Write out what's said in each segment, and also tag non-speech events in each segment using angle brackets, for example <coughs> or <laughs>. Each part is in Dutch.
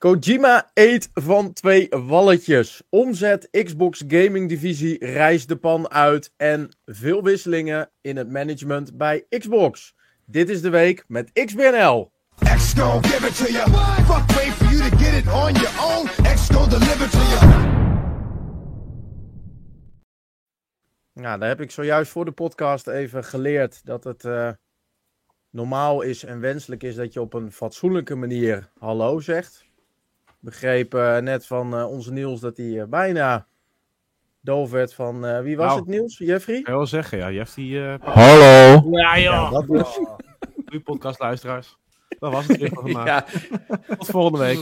Kojima eet van twee walletjes. Omzet Xbox Gaming Divisie reist de pan uit. En veel wisselingen in het management bij Xbox. Dit is de week met XBNL. X gon give it to you. Fuck wait for you to get it on your own. X gon deliver to you. Nou, daar heb ik zojuist voor de podcast even geleerd dat het uh, normaal is en wenselijk is dat je op een fatsoenlijke manier hallo zegt begreep uh, net van uh, onze Niels dat hij uh, bijna doof werd van... wie was nou, het, Niels? Jeffrey? Ik wil zeggen, ja. Jeffrey... Hallo! Ja, joh! Ja, dat was... Goeie podcastluisteraars. Dat was het weer van vandaag. <laughs> ja. Tot volgende week.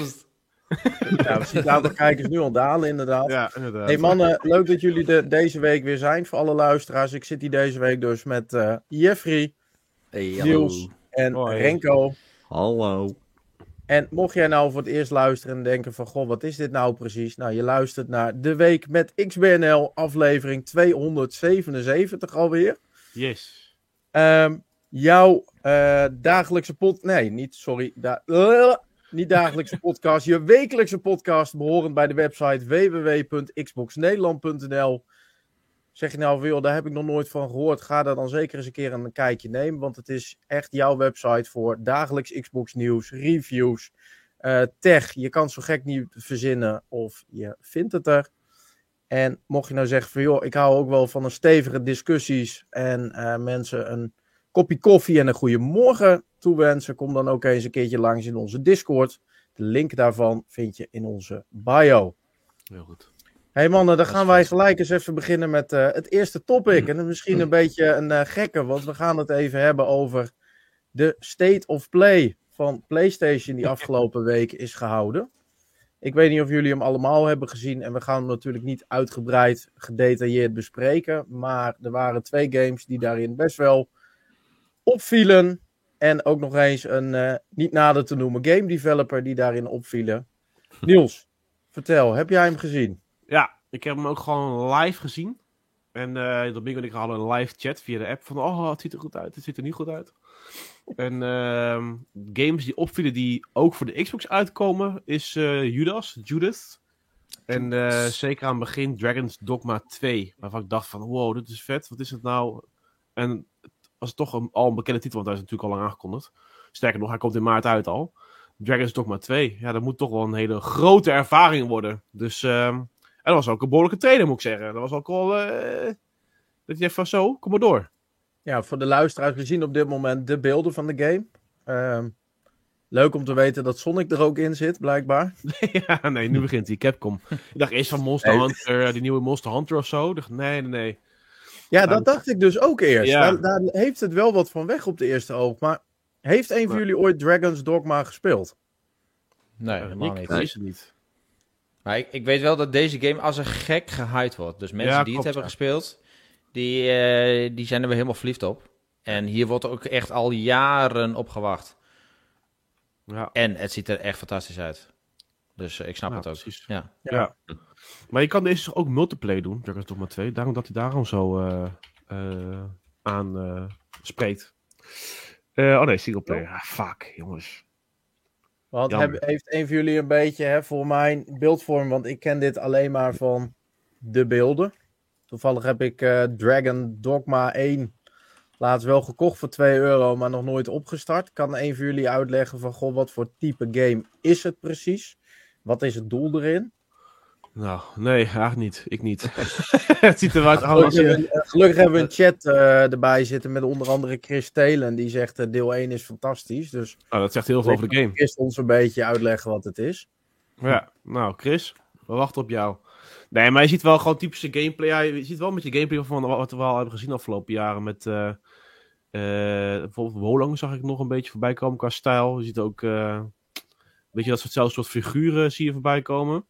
ja, we zien het aantal kijkers nu al dalen, inderdaad. Ja, inderdaad. Hey mannen, leuk dat jullie de, deze week weer zijn voor alle luisteraars. Ik zit hier deze week dus met Jeffrey, hey, Niels en Hoi. Renko. Hallo. En mocht jij nou voor het eerst luisteren en denken van, goh, wat is dit nou precies? Nou, je luistert naar De Week met XBNL, aflevering 277 alweer. Yes. Um, jouw uh, dagelijkse pod... Nee, niet, sorry. Da uh, niet dagelijkse <laughs> podcast. Je wekelijkse podcast behorend bij de website www.xboxnederland.nl. Zeg je nou daar heb ik nog nooit van gehoord. Ga daar dan zeker eens een keer een kijkje nemen. Want het is echt jouw website voor dagelijks Xbox nieuws, reviews, uh, tech. Je kan zo gek niet verzinnen of je vindt het er. En mocht je nou zeggen van joh, ik hou ook wel van een stevige discussies en uh, mensen een kopje koffie en een goede morgen toewensen. Kom dan ook eens een keertje langs in onze Discord. De link daarvan vind je in onze bio. Heel goed hey mannen, dan gaan wij gelijk eens even beginnen met uh, het eerste topic. En misschien een beetje een uh, gekke, want we gaan het even hebben over de State of Play van PlayStation die afgelopen week is gehouden. Ik weet niet of jullie hem allemaal hebben gezien en we gaan hem natuurlijk niet uitgebreid gedetailleerd bespreken. Maar er waren twee games die daarin best wel opvielen. En ook nog eens een uh, niet nader te noemen game developer die daarin opvielen. Niels, vertel, heb jij hem gezien? Ja, ik heb hem ook gewoon live gezien. En uh, dat en ik hadden een live chat via de app van, oh, het ziet er goed uit, het ziet er niet goed uit. En uh, games die opvielen die ook voor de Xbox uitkomen, is uh, Judas, Judith. En uh, zeker aan het begin Dragon's Dogma 2, waarvan ik dacht van, wow, dit is vet, wat is het nou? En het was toch een, al een bekende titel, want hij is natuurlijk al lang aangekondigd. Sterker nog, hij komt in maart uit al. Dragon's Dogma 2, ja, dat moet toch wel een hele grote ervaring worden. Dus... En dat was ook een behoorlijke trainer, moet ik zeggen. Dat was ook al. Uh, dat je van zo, kom maar door. Ja, voor de luisteraars, we zien op dit moment de beelden van de game. Uh, leuk om te weten dat Sonic er ook in zit, blijkbaar. <laughs> ja, nee, nu begint hij, Capcom. Ik dacht eerst van Monster Hunter, die nieuwe Monster Hunter of zo. Ik dacht, nee, nee, nee. Ja, dat dacht ik dus ook eerst. Ja. Daar, daar, heeft het wel wat van weg op de eerste oog. Maar heeft een van jullie ooit Dragon's Dogma gespeeld? Nee, helemaal niet. Het niet. Maar ik, ik, weet wel dat deze game als een gek gehyped wordt. Dus mensen die het hebben gespeeld, die, uh, die zijn er weer helemaal verliefd op. En hier wordt ook echt al jaren op gewacht. Ja. En het ziet er echt fantastisch uit. Dus uh, ik snap het ook. Precies. Ja. ja. Maar je kan deze ook multiplayer doen, Dragon's Dogma 2. Daarom dat hij daarom zo uh, aan spreekt. oh nee, singleplayer. Ah, fuck, jongens. Want heeft een van jullie een beetje hè, voor mijn beeldvorm, want ik ken dit alleen maar van de beelden. Toevallig heb ik uh, Dragon Dogma 1 laatst wel gekocht voor 2 euro, maar nog nooit opgestart. Kan een van jullie uitleggen van, goh, wat voor type game is het precies? Wat is het doel erin? Nou, nee, eigenlijk niet. Ik niet. <laughs> het ziet eruit als je... Gelukkig hebben we een chat uh, erbij zitten met onder andere Chris Telen. Die zegt uh, deel 1 is fantastisch. Dus oh, dat zegt heel veel over de game. Chris ons een beetje uitleggen wat het is. Ja, nou Chris, we wachten op jou. Nee, maar je ziet wel gewoon typische gameplay. Ja, je ziet wel met je gameplay van wat we wel hebben gezien de afgelopen jaren. Met uh, bijvoorbeeld Wolong zag ik nog een beetje voorbij komen qua stijl. Je ziet ook, weet je, dat soort, soort figuren zie je voorbij komen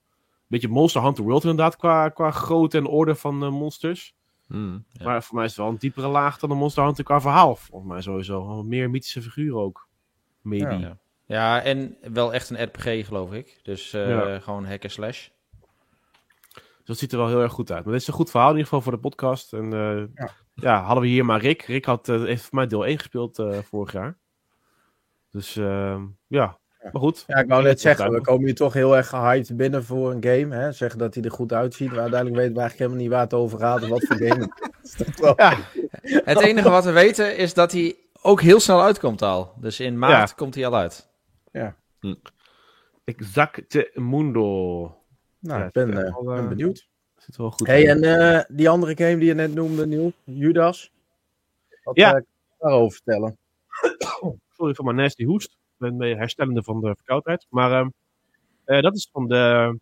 beetje Monster Hunter World inderdaad, qua, qua grootte en orde van uh, monsters. Hmm, Maar voor mij is het wel een diepere laag dan een Monster Hunter qua verhaal. Volgens mij sowieso. Meer mythische figuren ook. Maybe. Ja, ja. en wel echt een RPG geloof ik. Dus uh, gewoon hacker slash. Dus dat ziet er wel heel erg goed uit. Maar dit is een goed verhaal in ieder geval voor de podcast. En uh, ja. ja. hadden we hier maar Rick. Rick had, heeft voor mij deel 1 gespeeld vorig jaar. Dus ja, Maar goed. Ja, ik wou net zeggen, we komen hier toch heel erg gehyped binnen voor een game. Hè? Zeggen dat hij er goed uitziet, maar uiteindelijk weten we eigenlijk helemaal niet waar het over gaat en wat voor game <laughs> het. Ja. Het enige wat we weten is dat hij ook heel snel uitkomt al. Dus in maart komt hij al uit. Ja. Hm. Exacte Mundo. Nou, ik ben, uh, ben, eh, benieuwd. Zit wel goed hey, en uh, die andere game die je net noemde, Niel, Judas. Wat ja. Daarover vertellen? Sorry voor mijn nasty hoest. Mee herstellende van de verkoudheid. Maar uh, dat is van de,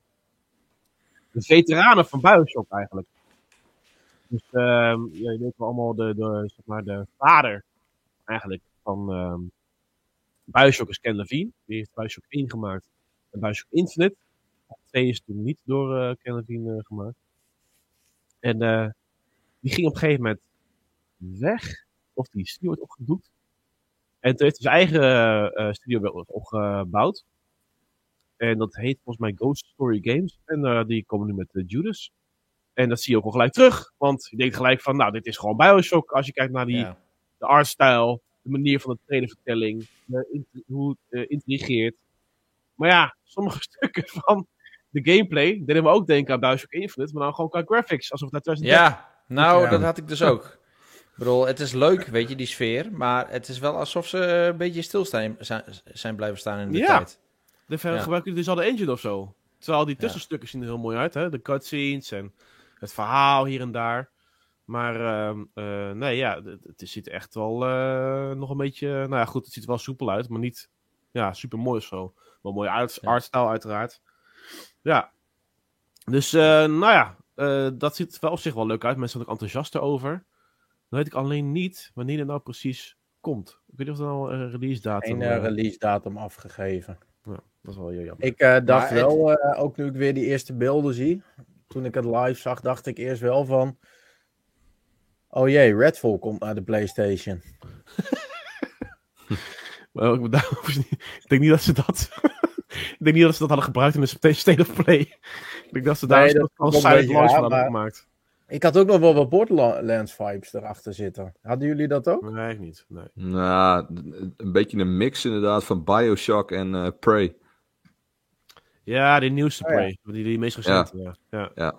de veteranen van Bioshock eigenlijk. Dus ja, je weet wel allemaal de, de, zeg maar de vader eigenlijk van um, Bioshock is Ken Levine. Die heeft Bioshock 1 gemaakt. En Bioshock Infinite. 2 is toen niet door uh, Ken Levine uh, gemaakt. En die ging op een gegeven moment weg. Of die studio werd opgedoekt. En toen heeft hij zijn eigen studio opgebouwd. En dat heet volgens mij Ghost Story Games. En die komen nu met Judas. En dat zie je ook al gelijk terug. Want je denkt gelijk van, nou, dit is gewoon Bioshock. Als je kijkt naar die, ja. de artstyle, de manier van de trailervertelling, hoe het uh, intrigeert. Maar ja, sommige <laughs> stukken van de gameplay deden we ook denken aan Bioshock Infinite, maar dan gewoon qua graphics, alsof dat 2010. Ja, nou, dat had ik dus ook. Ik bedoel, het is leuk, weet je, die sfeer, maar het is wel alsof ze een beetje stilstaan zijn blijven staan in de ja. tijd. De ja. gebruiken dus al de engine of zo. Terwijl die tussenstukken zien er heel mooi uit, hè? De cutscenes en het verhaal hier en daar. Maar uh, nee, ja, het, het ziet echt wel uh, nog een beetje... Nou ja, goed, het ziet er wel soepel uit, maar niet ja, super mooi of zo. Wel mooie art, ja. uiteraard. Ja. Dus, uh, nou ja, dat ziet er wel op zich wel leuk uit. Mensen zijn ook enthousiast erover. Dan weet ik alleen niet wanneer het nou precies komt. Ik weet niet of er nou een release datum... Geen release datum afgegeven. Ja, dat is wel heel jammer. Ik dacht wel, ook nu ik weer die eerste beelden zie... Toen ik het live zag, dacht ik eerst wel van Oh jee, Redfall komt naar de PlayStation. <laughs> <laughs> ik denk niet dat ze dat. <laughs> ik denk niet dat ze dat hadden gebruikt in de State of Play. ik denk dat ze daar nee, al Silent Launch van hadden gemaakt. Ik had ook nog wel wat Borderlands vibes erachter zitten. Hadden jullie dat ook? Nee, niet. Nee. Nou, een beetje een mix inderdaad van Bioshock en uh, Prey. Ja, die nieuwste oh, Prey. Die, die meest recente. Ja. Ja. ja.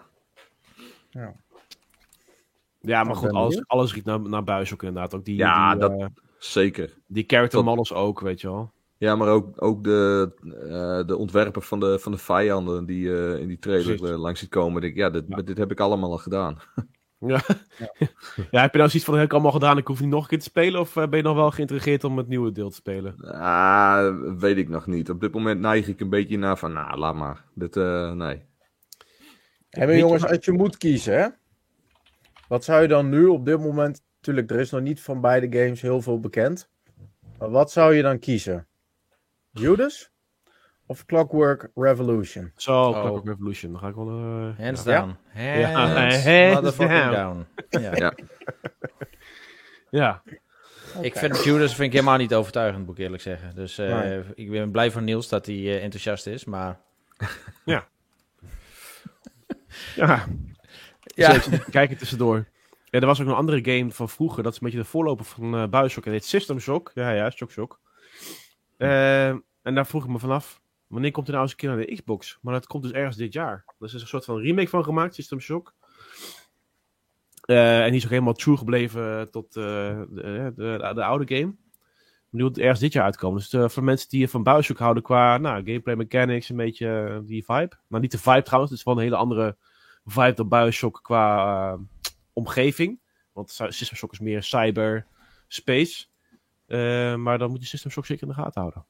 ja. Ja, maar goed, alles, alles riekt naar, naar Bioshock inderdaad. Ook die, ja, die, dat uh, zeker. Die character models ook, weet je wel. Ja, maar ook, ook de, uh, de ontwerper van de, van de vijanden die uh, in die trailer langs ziet komen. Denk, ja, dit, ja. dit heb ik allemaal al gedaan. ja. ja. <laughs> ja. heb je nou zoiets van, heb ik allemaal gedaan, ik hoef niet nog een keer te spelen? Of ben je nog wel geïntrigeerd om het nieuwe deel te spelen? Ah, weet ik nog niet. Op dit moment neig ik een beetje naar van, nou, laat maar. Dit, nee. Hey, jongens, als je moet kiezen, hè? Wat zou je dan nu op dit moment... Natuurlijk, er is nog niet van beide games heel veel bekend. Maar wat zou je dan kiezen? Judas? Of Clockwork Revolution? Zo, oh. Clockwork Revolution. Dan ga ik wel... Uh, hands down. Ja. Hands, <laughs> ja. motherfucking down. Ja. ja. Ik vind Judas vind ik helemaal niet overtuigend, moet ik eerlijk zeggen. Dus uh, nee. ik ben blij voor Niels dat hij uh, enthousiast is, maar... <laughs> ja. ja. Ja. <laughs> kijken tussendoor. Ja, er was ook een andere game van vroeger. Dat is een beetje de voorloper van uh, Bioshock. Dat heet System Shock. Ja, ja, Shock Shock. Uh, en daar vroeg ik me vanaf. Wanneer komt er nou eens een keer naar de Xbox? Maar dat komt dus ergens dit jaar. Er is een soort van remake van gemaakt, System Shock. Uh, en die is ook helemaal true gebleven tot de, de, de, de, oude game. Die moet ergens dit jaar uitkomen. Dus voor mensen die van Bioshock houden qua nou, gameplay mechanics, een beetje die vibe. Maar niet de vibe trouwens, het is wel een hele andere vibe dan Bioshock qua omgeving. Want System Shock is meer cyber, space. Maar dan moet je System Shock zeker in de gaten houden.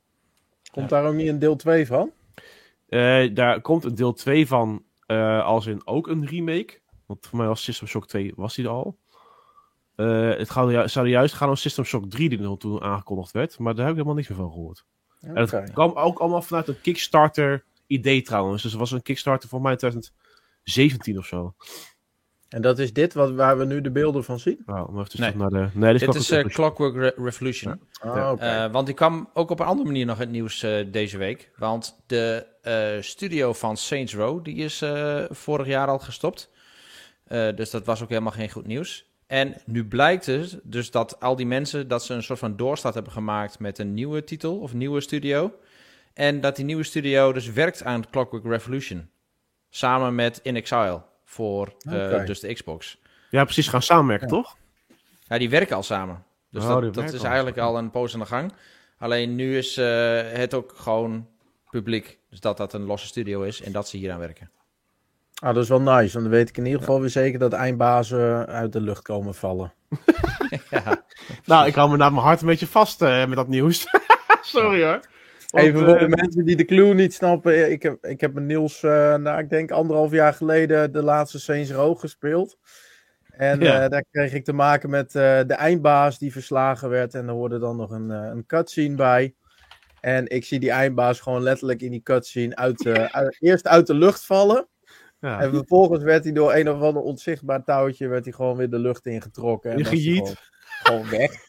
Komt daar ook niet een deel 2 van? Uh, daar komt een deel 2 van, als in ook een remake. Want voor mij was System Shock 2, was die er al. het gaat, zou juist gaan om System Shock 3 die er toen aangekondigd werd. Maar daar heb ik helemaal niks meer van gehoord. Okay. En dat kwam ook allemaal vanuit een Kickstarter idee trouwens. Dus er was een Kickstarter voor mij in 2000 17 of zo. En dat is dit wat, waar we nu de beelden van zien? Nou, maar nee. naar de... nee, dit, dit is uh, Clockwork Re Revolution. Ja. Oh, okay. uh, want die kwam ook op een andere manier nog in het nieuws uh, deze week. Want de studio van Saints Row, die is vorig jaar al gestopt. dus dat was ook helemaal geen goed nieuws. En nu blijkt het dus dat al die mensen, dat ze een soort van doorstart hebben gemaakt met een nieuwe titel of nieuwe studio. En dat die nieuwe studio dus werkt aan Clockwork Revolution. Samen met In Exile voor uh, dus de Xbox. Ja, precies. Gaan samenwerken, toch? Ja, die werken al samen. Dus oh, dat, dat is eigenlijk al een poos aan de gang. Alleen nu is uh, het ook gewoon publiek. Dus dat dat een losse studio is en dat ze hier aan werken. Ah, dat is wel nice. Want dan weet ik in ieder geval weer zeker dat eindbazen uit de lucht komen vallen. <laughs> ja. Nou, ik hou me naar mijn hart een beetje vast uh, met dat nieuws. <laughs> Sorry hoor. Even voor de eh, mensen die de clue niet snappen. Ik heb, ik heb met Niels, uh, nou, ik denk anderhalf jaar geleden, de laatste Saints Row gespeeld. En ja. daar kreeg ik te maken met de eindbaas die verslagen werd. En er hoorde dan nog een, een cutscene bij. En ik zie die eindbaas gewoon letterlijk in die cutscene uit, uit, eerst uit de lucht vallen. Ja. En vervolgens werd hij door een of ander onzichtbaar touwtje werd hij gewoon weer de lucht ingetrokken. En Gewoon, gewoon weg. <laughs>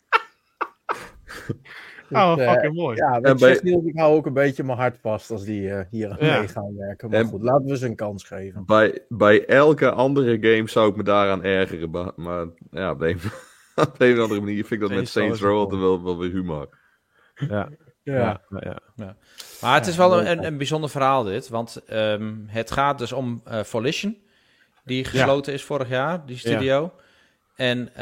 oh, dus, fucking mooi. Ja, bij... zegt Niels, ik hou ook een beetje mijn hart vast als die uh, hier ja. mee gaan werken. Maar en goed, laten we ze een kans geven. Bij, bij elke andere game zou ik me daaraan ergeren. Maar ja, op een, <laughs> op een of andere manier vind ik dat met Saints Row wel, wel weer humor. Ja. Ja. Ja, ja. Maar het is wel een, een bijzonder verhaal dit, want um, het gaat dus om uh, Volition, die gesloten is vorig jaar, die studio. En uh,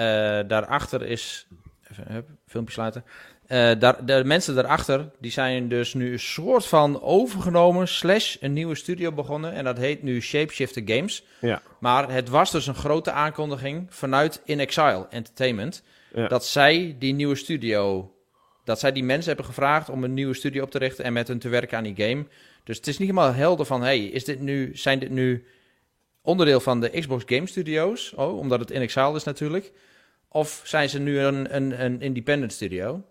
daarachter is, even hup, filmpje sluiten, uh, daar, de mensen daarachter, die zijn dus nu een soort van overgenomen, slash een nieuwe studio begonnen. En dat heet nu Shapeshifter Games. Ja. Maar het was dus een grote aankondiging vanuit In Exile Entertainment. Dat zij die nieuwe studio dat zij die mensen hebben gevraagd om een nieuwe studio op te richten en met hun te werken aan die game. Dus het is niet helemaal helder van, hey, is dit nu, zijn dit nu onderdeel van de Xbox Game Studios? Oh, omdat het in Exile is natuurlijk. Of zijn ze nu een, een, een independent studio?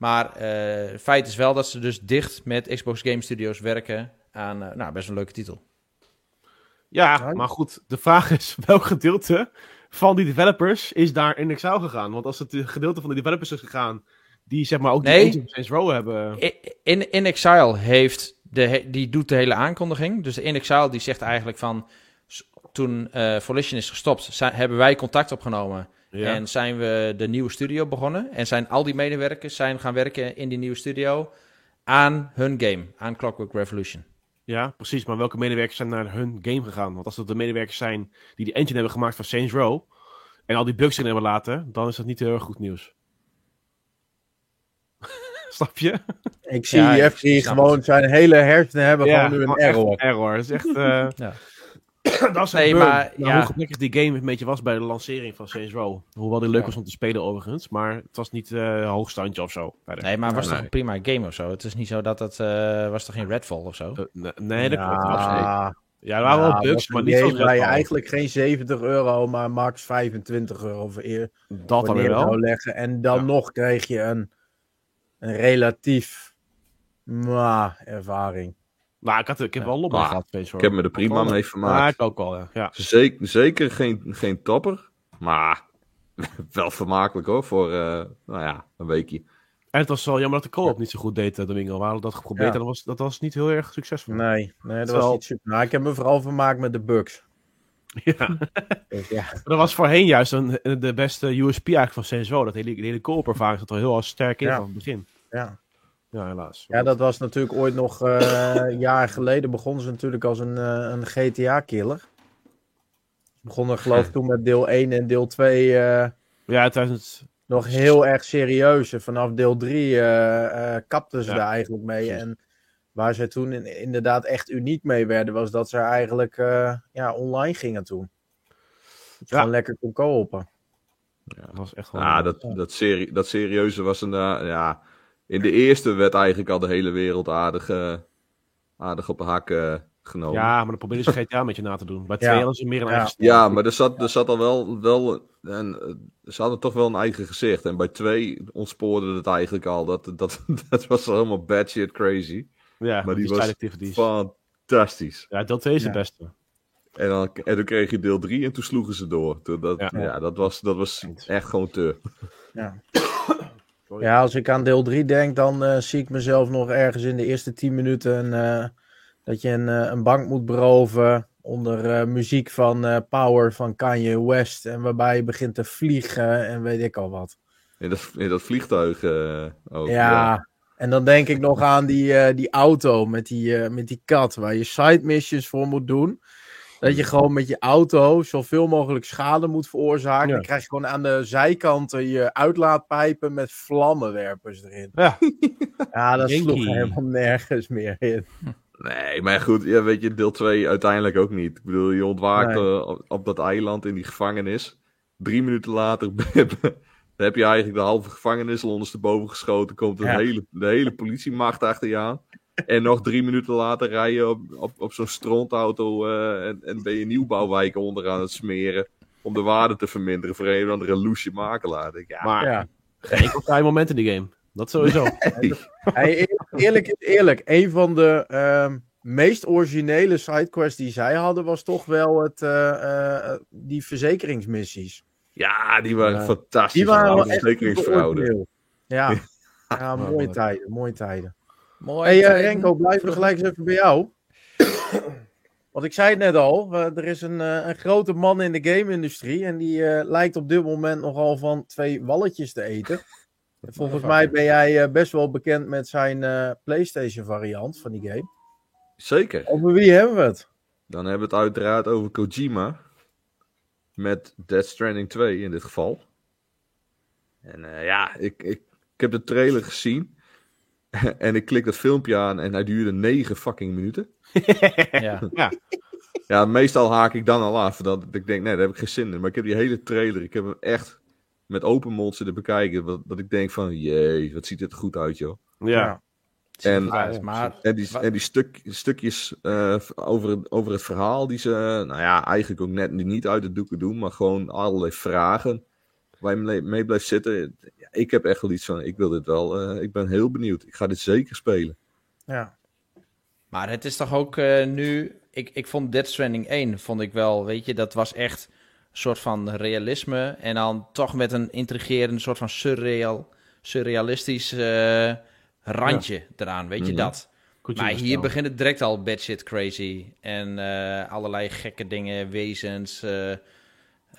Maar uh, feit is wel dat ze dus dicht met Xbox Game Studios werken aan, uh, nou, best een leuke titel. Ja, maar goed, de vraag is <laughs> welk gedeelte van die developers is daar in Exile gegaan? Want als het gedeelte van de developers is gegaan die zeg maar ook nee, die Saints Row hebben. In, in Exile heeft de, die doet de hele aankondiging. Dus In Exile die zegt eigenlijk van toen uh, Volition is gestopt, zijn, hebben wij contact opgenomen. En zijn we de nieuwe studio begonnen. En zijn al die medewerkers zijn gaan werken in die nieuwe studio aan hun game, aan Clockwork Revolution. Ja, precies. Maar welke medewerkers zijn naar hun game gegaan? Want als dat de medewerkers zijn die die engine hebben gemaakt van Saints Row en al die bugs in hebben laten, dan is dat niet heel erg goed nieuws. <laughs> Snap je? Ik zie ja, Jeffrey gewoon zijn hele hersenen hebben ja, gewoon nu een error. error. Dat is echt... Uh, ja. <coughs> dat is nee, maar, nou, ja. Hoe gelukkig die game een beetje was bij de lancering van Saints Row. Hoewel die leuk was om te spelen overigens. Maar het was niet uh, hoogstandje of zo. Nee, maar het was toch een prima game of zo? Het is niet zo dat het... Uh, was toch geen Redfall of zo? Uh, nee, dat klopt. Ja, ja, er waren wel bugs, maar niet zoals waar je eigenlijk geen 70 euro, maar max 25 euro voor eer. Dat dan wel. Leggen. En dan nog kreeg je een een relatief ma, ervaring. Maar ik, had, ik heb wel lobby gehad. Ik heb me er prima mee vermaakt. Ja, ik ook wel, ja. Zeker, zeker geen, geen topper, maar <laughs> wel vermakelijk hoor, voor uh, nou ja, een weekje. En het was wel jammer dat de co-op niet zo goed deed, eh, Domingo. We hadden dat geprobeerd ja. en dat was, dat was niet heel erg succesvol. Nee, nee dat was niet super. Nou, ik heb me vooral vermaakt met de bugs. <laughs> Ja. Dus, ja. Dat was voorheen juist een, de beste USP eigenlijk van Senso. Dat hele, hele co-op-ervaring zat er heel erg sterk in van het begin. Ja. Ja, helaas. Ja, dat was natuurlijk ooit nog uh, jaar geleden begonnen ze natuurlijk als een, uh, een GTA-killer. Begonnen geloof ik toen met deel 1 en deel 2 uh, ja, 2000... nog heel erg serieus. En vanaf deel 3 kapten ze ja. daar eigenlijk mee. En Waar ze toen in, inderdaad echt uniek mee werden, was dat ze eigenlijk uh, ja, online gingen toen. Dat ja. gewoon lekker kon kopen. Ja, dat was echt wel... Ja, dat, dat, serie, dat serieuze was een... Uh, ja, in de eerste werd eigenlijk al de hele wereld aardig, uh, aardig op een hak genomen. Ja, maar dan probeerden ze GTA met je na te doen. Bij twee hadden ze meer een ja. eigen Ja, maar er zat, er zat al wel... wel en, ze hadden toch wel een eigen gezicht. En bij twee ontspoorde het eigenlijk al. Dat, dat, <laughs> dat was helemaal bad shit crazy. Ja, maar die, die was fantastisch. Ja, 2 is de beste. En dan, en dan kreeg je deel 3 en toen sloegen ze door. Toen dat, ja. ja. dat was, dat was echt gewoon te. Ja. <clears throat> ja, als ik aan deel 3 denk, dan uh, zie ik mezelf nog ergens in de eerste 10 minuten uh, dat je een, uh, een bank moet beroven onder muziek van Power van Kanye West. En waarbij je begint te vliegen en weet ik al wat. In dat, in dat vliegtuig ook. Ja, En dan denk ik nog aan die, uh, die auto met die, uh, met die kat, waar je side missions voor moet doen. Dat je gewoon met je auto zoveel mogelijk schade moet veroorzaken. Ja. Dan krijg je gewoon aan de zijkanten je uitlaatpijpen met vlammenwerpers erin. Ja, <laughs> ja dat sloeg helemaal nergens meer in. Nee, maar goed, ja, weet je, deel 2 uiteindelijk ook niet. Ik bedoel, je ontwaakt nee. uh, op, op, dat eiland in die gevangenis. Drie minuten later <laughs> Dan heb je eigenlijk de halve gevangenis al ondersteboven geschoten. Komt de, hele, de hele politiemacht achter je aan. <laughs> En nog drie minuten later rij je op, op, op zo'n strontauto uh, en, en ben je nieuwbouwwijken onder aan het smeren. Om de waarde te verminderen voor een of andere loesje makelaar. Denk, ja, maar ja. geen klein moment in die game. Dat sowieso. <laughs> Nee. Hey, eerlijk is eerlijk. Een van de uh, meest originele sidequests die zij hadden was toch wel het, uh, uh, die verzekeringsmissies. Ja, die waren fantastisch. Die waren verzekeringsfraude. <laughs> Ja, ja mooie tijden, mooie tijden. Mooi. Hey, uh, Renko, blijf nog gelijk eens even bij jou. <coughs> Want ik zei het net al, er is een, uh, een grote man in de game-industrie en die uh, lijkt op dit moment nogal van twee walletjes te eten. <laughs> Volgens mij ben jij best wel bekend met zijn PlayStation-variant van die game. Zeker. Over wie hebben we het? Dan hebben we het uiteraard over Kojima met Dead Stranding 2 in dit geval. En uh, ja, ik, ik, ik heb de trailer gezien. <laughs> en ik klik dat filmpje aan en hij duurde 9 fucking minuten. <laughs> ja. ja. Ja, meestal haak ik dan al af. Dat ik denk, nee, daar heb ik geen zin in. Maar ik heb die hele trailer, ik heb hem echt met open mond zitten bekijken. Dat, dat ik denk van, jee, wat ziet dit goed uit, joh. Ja. En, maar, en, die, en die stuk, stukjes uh, over, over het verhaal die ze, nou ja, eigenlijk ook net niet uit de doeken doen, maar gewoon allerlei vragen waar je mee blijft zitten. Ja, ik heb echt wel iets van, ik wil dit wel, uh, ik ben heel benieuwd. Ik ga dit zeker spelen. Ja. Maar het is toch ook uh, nu, ik, ik vond Dead Stranding 1, vond ik wel, weet je, dat was echt een soort van realisme en dan toch met een intrigerende soort van surreal, surrealistisch randje eraan, weet je mhm. dat? maar hier begint het direct al bad shit crazy. En uh, allerlei gekke dingen, wezens, uh,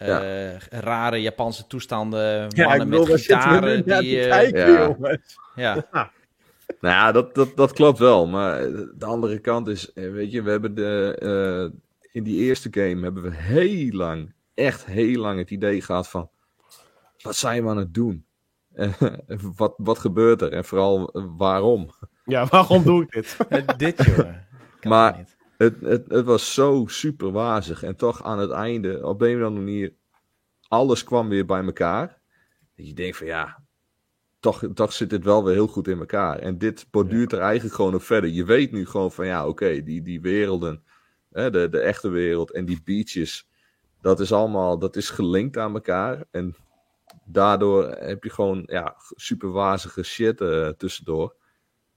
ja. rare Japanse toestanden, ja, mannen met gitaren. Die, ja. ja. Nou ja, dat, dat, dat klopt wel. Maar de andere kant is, weet je, we hebben de, in die eerste game hebben we heel lang, echt heel lang het idee gehad van, wat zijn we aan het doen? <laughs> wat, wat gebeurt er? En vooral waarom? Ja, waarom doe ik dit? <laughs> dit, jongen. maar het, het, het was zo super wazig. En toch aan het einde, op een of andere manier, alles kwam weer bij elkaar. Dat je denkt van ja, toch, toch zit dit wel weer heel goed in elkaar. En dit borduurt er eigenlijk gewoon op verder. Je weet nu gewoon van ja, oké, die, die werelden, hè, de, de echte wereld en die beaches, dat is allemaal, dat is gelinkt aan elkaar. En daardoor heb je gewoon ja, super wazige shit uh, tussendoor.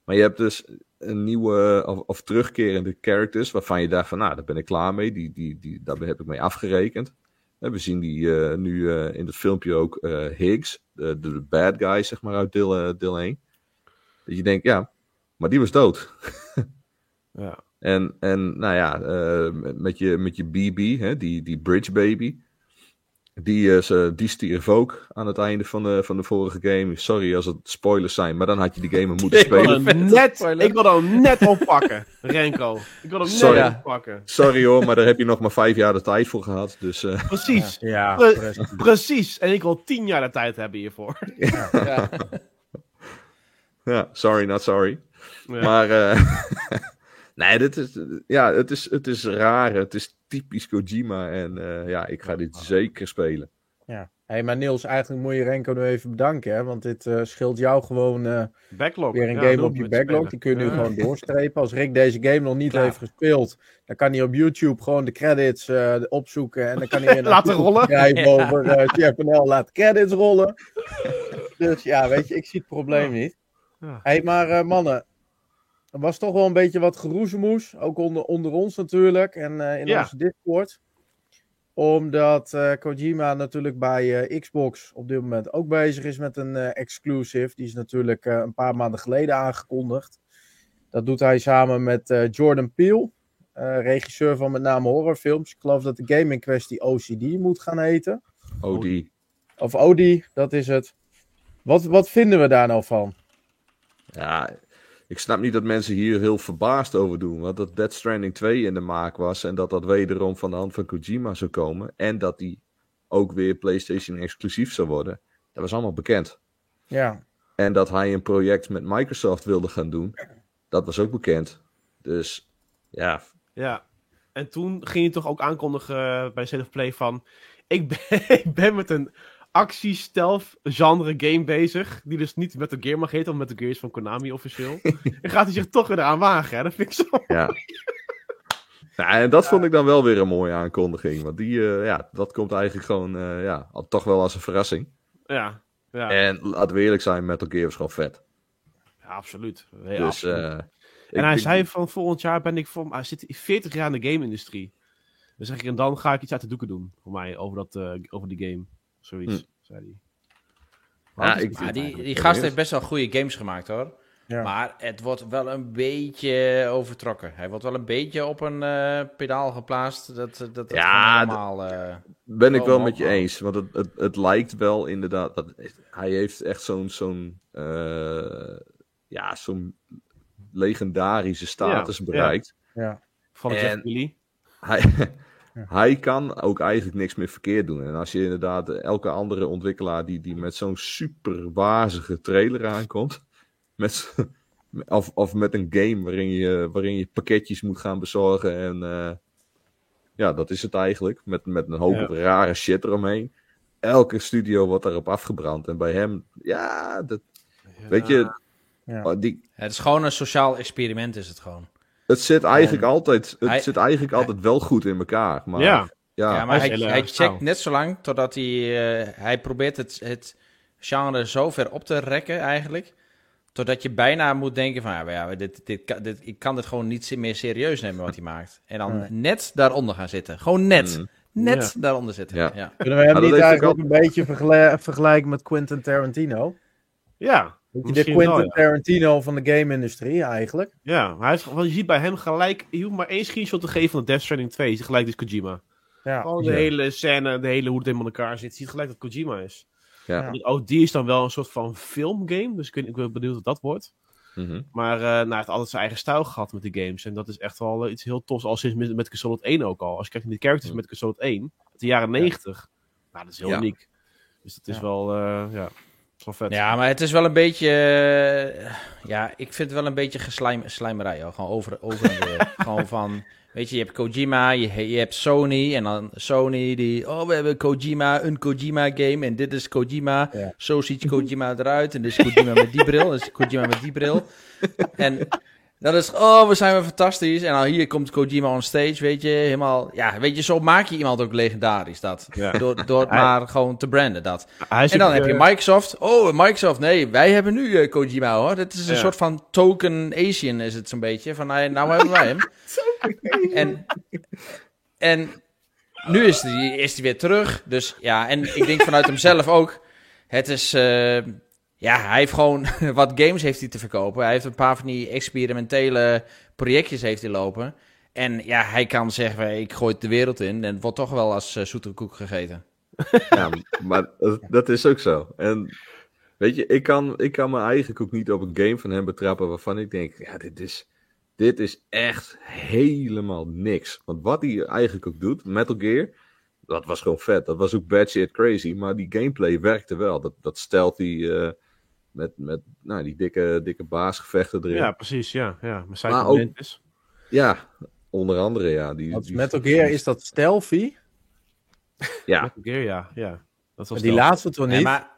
Maar je hebt dus een nieuwe of, of, terugkerende characters waarvan je dacht van, nou, daar ben ik klaar mee. Die, die, die, daar heb ik mee afgerekend. En we zien die uh, nu uh, in het filmpje ook Higgs, de, de, bad guy, zeg maar, uit deel, deel 1. Dat je denkt, ja, maar die was dood. ja. <laughs> En, en nou ja, met, je, met je BB, hè, die, die bridge baby. Die, uh, die stierf ook aan het einde van de, van de vorige game. Sorry als het spoilers zijn, maar dan had je die game moeten spelen. Ik wil hem net, ik wil hem net oppakken, Renko. Ik wil hem Sorry. net oppakken. Sorry hoor, maar daar heb je nog maar vijf jaar de tijd voor gehad. Dus, uh... Precies. Ja, Pre precies. En ik wil tien jaar de tijd hebben hiervoor. Ja, <laughs> ja. ja sorry, not sorry. Maar... Uh... <laughs> Nee, dit is, ja, het, is, het is raar. Het is typisch Kojima. En uh, ja, ik ga dit zeker spelen. Ja. Hey, maar Niels, eigenlijk moet je Renko nu even bedanken. Hè? Want dit uh, scheelt jou gewoon uh, backlog. weer een ja, game op je backlog. Die kun je nu gewoon doorstrepen. Als Rick deze game nog niet heeft gespeeld, dan kan hij op YouTube gewoon de credits opzoeken. En dan kan hij <laughs> laten rollen. <laughs> ja. over uh, Chef laat credits rollen. dus ja, weet je, ik zie het probleem niet. Ja. Hey, maar mannen, er was toch wel een beetje wat geroezemoes. Ook onder, onder ons natuurlijk. En uh, in onze Discord. Omdat uh, Kojima natuurlijk bij uh, Xbox op dit moment ook bezig is met een exclusive. Die is natuurlijk een paar maanden geleden aangekondigd. Dat doet hij samen met Jordan Peele. regisseur van met name horrorfilms. Ik geloof dat de game in kwestie OCD moet gaan heten. OD. Of OD, dat is het. Wat, wat vinden we daar nou van? Ja, ik snap niet dat mensen hier heel verbaasd over doen. Want dat Dead Stranding 2 in de maak was. En dat dat wederom van de hand van Kojima zou komen. En dat die ook weer PlayStation exclusief zou worden. Dat was allemaal bekend. Ja. En dat hij een project met Microsoft wilde gaan doen. Dat was ook bekend. Dus ja. Ja. En toen ging je toch ook aankondigen bij State of Play van... Ik ben, <laughs> ik ben met een actie-stealth genre game bezig. Die dus niet met de Gear mag heten, maar met de Gears van Konami officieel. <laughs> en gaat hij zich toch weer aan wagen, hè? Dat vind ik zo Ja. ja en dat vond ik dan wel weer een mooie aankondiging. Want die, uh, ja, dat komt eigenlijk gewoon, uh, ja, toch wel als een verrassing. Ja. ja. En laten we eerlijk zijn, Metal Gear is gewoon vet. Ja, absoluut. Ja, dus, absoluut. Uh, en hij zei van volgend jaar ben ik voor, hij zit 40 jaar in de game-industrie. Dan zeg ik, en dan ga ik iets uit de doeken doen voor mij over, dat, over die game. Zoiets, hm. zei hij. Ja, ik, ja, die, die gast heeft best wel goede games gemaakt hoor. Ja. Maar het wordt wel een beetje overtrokken. Hij wordt wel een beetje op een uh, pedaal geplaatst. Dat, dat, ja, normaal, uh, ben ik wel met je eens. Want het, het, het lijkt wel inderdaad. Dat, hij heeft echt zo'n zo'n uh, ja, zo'n legendarische status ja, bereikt. Ja. Van het jullie. Hij, <laughs> hij kan ook eigenlijk niks meer verkeerd doen. En als je inderdaad elke andere ontwikkelaar die, die met zo'n super wazige trailer aankomt, met, of, of met een game waarin je, waarin je pakketjes moet gaan bezorgen en uh, ja, dat is het eigenlijk, met, met een hoop ja. rare shit eromheen. Elke studio wordt daarop afgebrand. En bij hem, ja, dat, ja. weet je... Ja. Die, het is gewoon een sociaal experiment, is het gewoon. Het zit eigenlijk, en altijd, het hij, zit eigenlijk hij, altijd wel goed in elkaar. Maar, ja. Ja, ja maar hij, hij checkt net zo lang totdat hij... Uh, hij probeert het, het genre zo ver op te rekken eigenlijk... Totdat je bijna moet denken van... Ja, ja dit, dit, dit, ik kan dit gewoon niet meer serieus nemen wat hij maakt. En dan Nee. net daaronder gaan zitten. Gewoon net. Mm. Net Ja. daaronder zitten. Ja. Ja. Kunnen we hem niet eigenlijk ook een beetje vergelijken met Quentin Tarantino? Ja, De Quentin wel, ja. Tarantino van de game-industrie eigenlijk. Ja, hij heeft, want je ziet bij hem gelijk... Je hoeft maar één screenshot te geven van de Death Stranding 2. Je ziet gelijk dus Kojima. Ja. De Ja. hele scène, de hele hoe het helemaal in elkaar zit. Je ziet gelijk dat Kojima is. Ja. Ook die is dan wel een soort van filmgame. Dus ik, weet- ik ben benieuwd wat dat wordt. Mhm. Maar eh nou, hij heeft altijd zijn eigen stijl gehad met die games. En dat is echt wel eh, iets heel tofs. Al sinds met, met Solid 1 ook al. Als je kijkt naar die characters Mm. met Solid 1. Uit de jaren 90. Nou, dat is heel Ja. uniek. Dus dat is Ja. wel, eh, ja, is wel vet. Ja, maar het is wel een beetje... eh, ja, ik vind het wel een beetje geslijm, slijmerij. Hoor. Gewoon over, over en weer. <laughs> Gewoon van... Weet je, je hebt Kojima, je, je hebt Sony. En dan Sony die... Oh, we hebben Kojima, een Kojima game. En dit is Kojima. Ja. Zo ziet Kojima eruit. En dit is Kojima met die bril. Dit is Kojima met die bril. <laughs> En dat is... Oh, we zijn weer fantastisch. En dan hier komt Kojima on stage, weet je. Helemaal... Ja, weet je, zo maak je iemand ook legendarisch, dat. Ja. Door, door het Hij- maar gewoon te branden, dat. En dan ook, heb je eh, Microsoft. Oh, Microsoft. Nee, wij hebben nu eh, Kojima hoor. Dit is een Ja. soort van token Asian is het zo'n beetje. Van nou, nou hebben wij hem. <laughs> en, en nu is hij is die weer terug. Dus ja, en ik denk vanuit hemzelf ook. Het is... eh, ja, hij heeft gewoon <laughs> wat games heeft hij te verkopen. Hij heeft een paar van die experimentele projectjes heeft hij lopen. En ja, hij kan zeggen, ik gooi het de wereld in. En het wordt toch wel als uh, zoete koek gegeten. <laughs> Ja, maar dat, is ook zo. En weet je, ik kan, ik kan me eigenlijk ook niet op een game van hem betrappen waarvan ik denk, ja, dit is, dit is echt helemaal niks. Want wat hij eigenlijk ook doet, Metal Gear, dat was gewoon vet. Dat was ook bad shit crazy, maar die gameplay werkte wel. Dat, dat stealthy eh met, met nou, die dikke, dikke baasgevechten erin. Ja, Ja, precies, ja. ja. Maar Maar ook- is. onder andere, ja. Die, Want die, Metal Gear is dat stealthy. Ja, Metal Gear, ja. ja. Dat was Die laatste toch niet? maar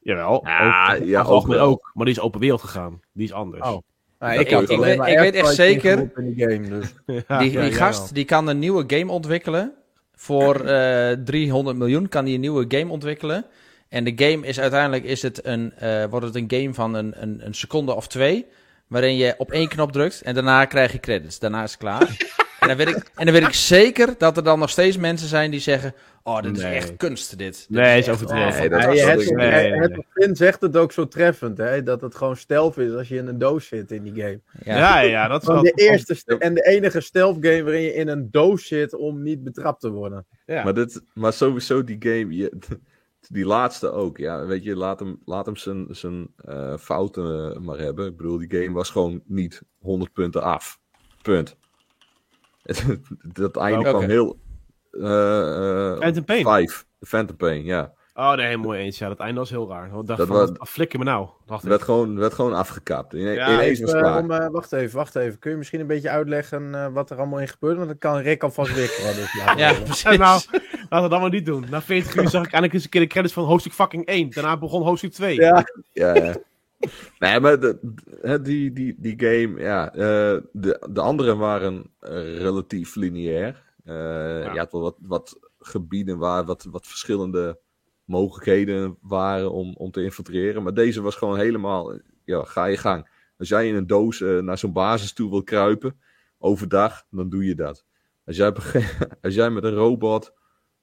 Jawel. Ja, ook, ja, ook algemeen wel. ook. Maar die is open wereld gegaan. Die is anders. Oh. Nou, ik, weet- maar ik weet echt zeker- ingeroepen in die game. Dus. <laughs> Ja, die, ja, die ja, gast die kan een nieuwe game ontwikkelen. Voor eh 300 miljoen kan hij een nieuwe game ontwikkelen. En de game is uiteindelijk is het een, eh, wordt het een game van een, een, een seconde of twee. Waarin je op één knop drukt en daarna krijg je credits. Daarna is het klaar. <laughs> en, dan weet ik, en dan weet ik zeker dat er dan nog steeds mensen zijn die zeggen... Oh, dit is echt kunst, dit. Dit Nee, is overdreven. oh, Nee, dat Ja, nee, het- nee, zegt het ook zo treffend, hè, dat het gewoon stealth is als je in een doos zit in die game. Ja. Ja, dat is wel... de eerste st- en de enige stealth game waarin je in een doos zit om niet betrapt te worden. Ja. Maar, dit, maar sowieso die game, je, die laatste ook. Ja, weet je, laat hem, laat hem zijn, zijn uh, fouten maar hebben. Ik bedoel, die game was gewoon niet 100 punten af. Punt. <laughs> dat einde okay. kwam heel... Uh, Phantom Pain. Vijf. Phantom Pain, ja. Oh, nee, helemaal eens. Ja, dat einde was heel raar. Ik dacht dat van, was, flikker me nou. Wacht werd, gewoon, werd gewoon afgekapt. In, ja, even, uh, om, uh, wacht even, wacht even. Kun je misschien een beetje uitleggen uh, wat er allemaal in gebeurt? Want dan kan Rick alvast weer Dus ja, ja precies. nou, laten we dat maar niet doen. Na 40 uur zag ik eindelijk eens een keer de credits van hoofdstuk fucking 1. Daarna begon hoofdstuk 2. Ja, ja, ja. nee, maar de, die, die, die game, ja, de, de anderen waren relatief lineair. ja. Je had wel wat, wat gebieden waar wat, wat verschillende mogelijkheden waren om, om te infiltreren. Maar deze was gewoon helemaal, ja, ga je gang. Als jij in een doos uh, naar zo'n basis toe wil kruipen, overdag, dan doe je dat. Als jij, <laughs> als jij met een robot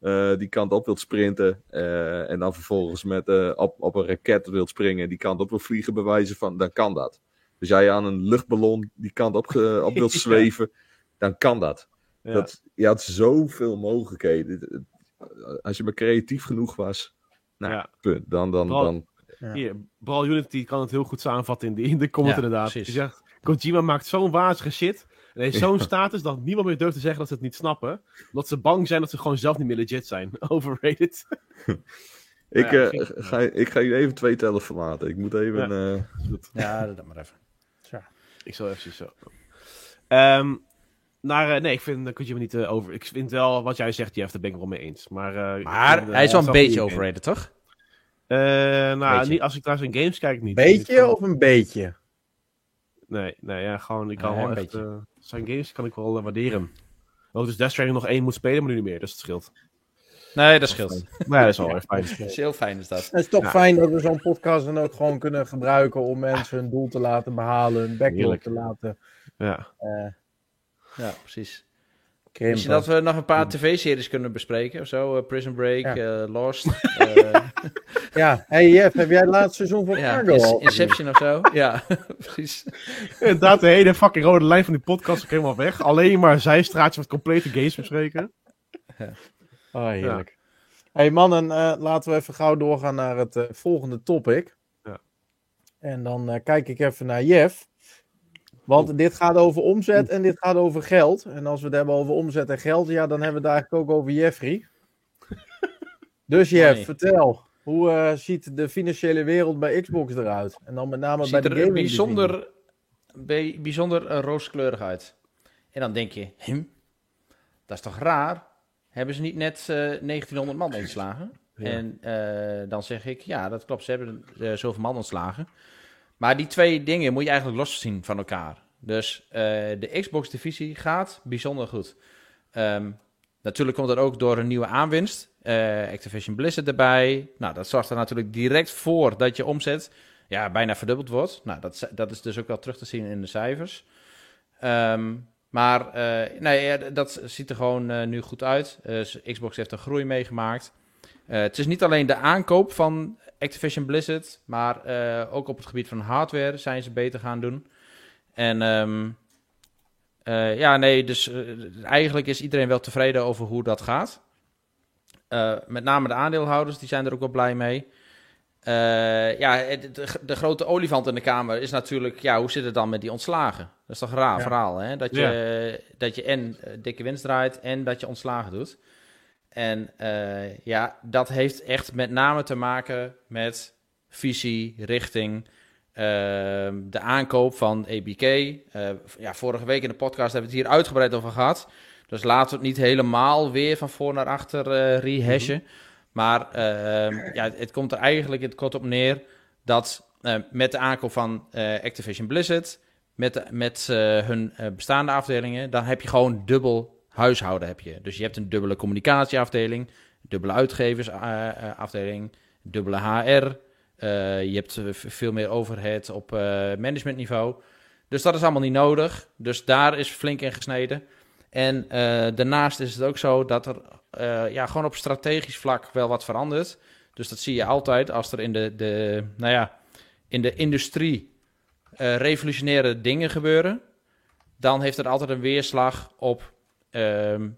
uh, die kant op wilt sprinten uh, en dan vervolgens met, op, op een raket wilt springen, die kant op wil vliegen, bewijzen van, dan kan dat. Als jij aan een luchtballon die kant op, op <laughs> wilt zweven, dan kan dat. Ja. dat. Je had zoveel mogelijkheden. Als je maar creatief genoeg was, nou, ja. punt. Dan, dan, Brawl, dan... Ja. Hier, Brawl Unity kan het heel goed samenvatten in de, in de comment inderdaad. Je zegt, Kojima maakt zo'n wazige shit. En heeft <laughs> zo'n status dat niemand meer durft te zeggen dat ze het niet snappen. Omdat ze bang zijn dat ze gewoon zelf niet meer legit zijn. <laughs> Overrated. <laughs> ik, ja, uh, ga, ik ga je even twee tellen verlaten. Ik moet even... Ja, uh... ja dat maar even. Ik zal even zo... Um, naar, uh, nee, ik vind Kojima niet uh, over. Ik vind wel wat jij zegt, Jeff, daar ben ik wel mee eens. Maar, uh, maar vind, hij is wel een beetje overrated, toch? nou, niet, als ik naar zijn games kijk, niet. Beetje of een beetje? Nee, nee, ja, gewoon, ik kan wel echt, zijn games kan ik wel waarderen. Oh, dus Death Stranding nog één moet spelen, maar nu niet meer, dus het scheelt. Nee, dat scheelt. Nee, dat is wel erg fijn. <laughs> Dat is heel fijn is dat. Het is toch ja. fijn dat we zo'n podcast dan ook gewoon kunnen gebruiken om mensen hun doel te laten behalen, hun backlog te laten. Ja. Ja, precies. Misschien dat we nog een paar tv-series kunnen bespreken of zo. Uh, Prison Break, ja. uh, Lost. uh... <laughs> ja, hey Jeff, heb jij het laatste seizoen van ja, Fargo al? Inception of zo. Ja, <laughs> precies. Inderdaad, de hele fucking rode lijn van die podcast is helemaal weg. Alleen maar zijstraatje met complete games bespreken. Ja. Oh, heerlijk. Ja. Hey mannen, laten we even gauw doorgaan naar het volgende topic. Ja. En dan kijk ik even naar Jeff. Want dit gaat over omzet en dit gaat over geld. En als we het hebben over omzet en geld, ja, dan hebben we het eigenlijk ook over Jeffrey. <laughs> Dus Jeff, vertel. Hoe uh, ziet de financiële wereld bij Xbox eruit? En dan met name bij de gaming. bijzonder, bijzonder uh, rooskleurig uit. En dan denk je, hm, dat is toch raar? Hebben ze niet net uh, eh, 1900 man ontslagen? Ja. En dan zeg ik, ja, dat klopt. Ze hebben zoveel man ontslagen. Maar die twee dingen moet je eigenlijk loszien van elkaar. Dus uh, de Xbox-divisie gaat bijzonder goed. Um, natuurlijk komt dat ook door een nieuwe aanwinst. Uh, Activision Blizzard erbij. Nou, dat zorgt er natuurlijk direct voor dat je omzet ja, bijna verdubbeld wordt. Nou, dat, dat is dus ook wel terug te zien in de cijfers. Um, maar uh, nee, dat ziet er gewoon nu goed uit. Xbox heeft een groei meegemaakt. het is niet alleen de aankoop van Activision Blizzard, maar uh, ook op het gebied van hardware zijn ze beter gaan doen. En um, uh, ja, nee, dus uh, eigenlijk is iedereen wel tevreden over hoe dat gaat. met name de aandeelhouders, die zijn er ook wel blij mee. ja, de, de, grote olifant in de kamer is natuurlijk, ja, hoe zit het dan met die ontslagen? Dat is toch een raar ja. verhaal, hè? Dat je, ja. dat je en dikke winst draait en dat je ontslagen doet. En uh, ja, dat heeft echt met name te maken met visie, richting, uh, de aankoop van ABK. Uh, eh, ja, vorige week in de podcast hebben we het hier uitgebreid over gehad. Dus laten we het niet helemaal weer van voor naar achter rehashen. Mm -hmm. Maar ehm, ja, het komt er eigenlijk in het kort op neer dat met de aankoop van Activision Blizzard, met, met hun bestaande afdelingen, dan heb je gewoon dubbel huishouden heb je. Dus je hebt een dubbele communicatieafdeling, dubbele uitgeversafdeling, dubbele HR. Uh, je hebt veel meer overhead op managementniveau. Dus dat is allemaal niet nodig. Dus daar is flink in gesneden. En daarnaast is het ook zo dat er ja, gewoon op strategisch vlak wel wat verandert. Dus dat zie je altijd als er in de, de, nou ja, in de industrie revolutionaire dingen gebeuren. Dan heeft er altijd een weerslag op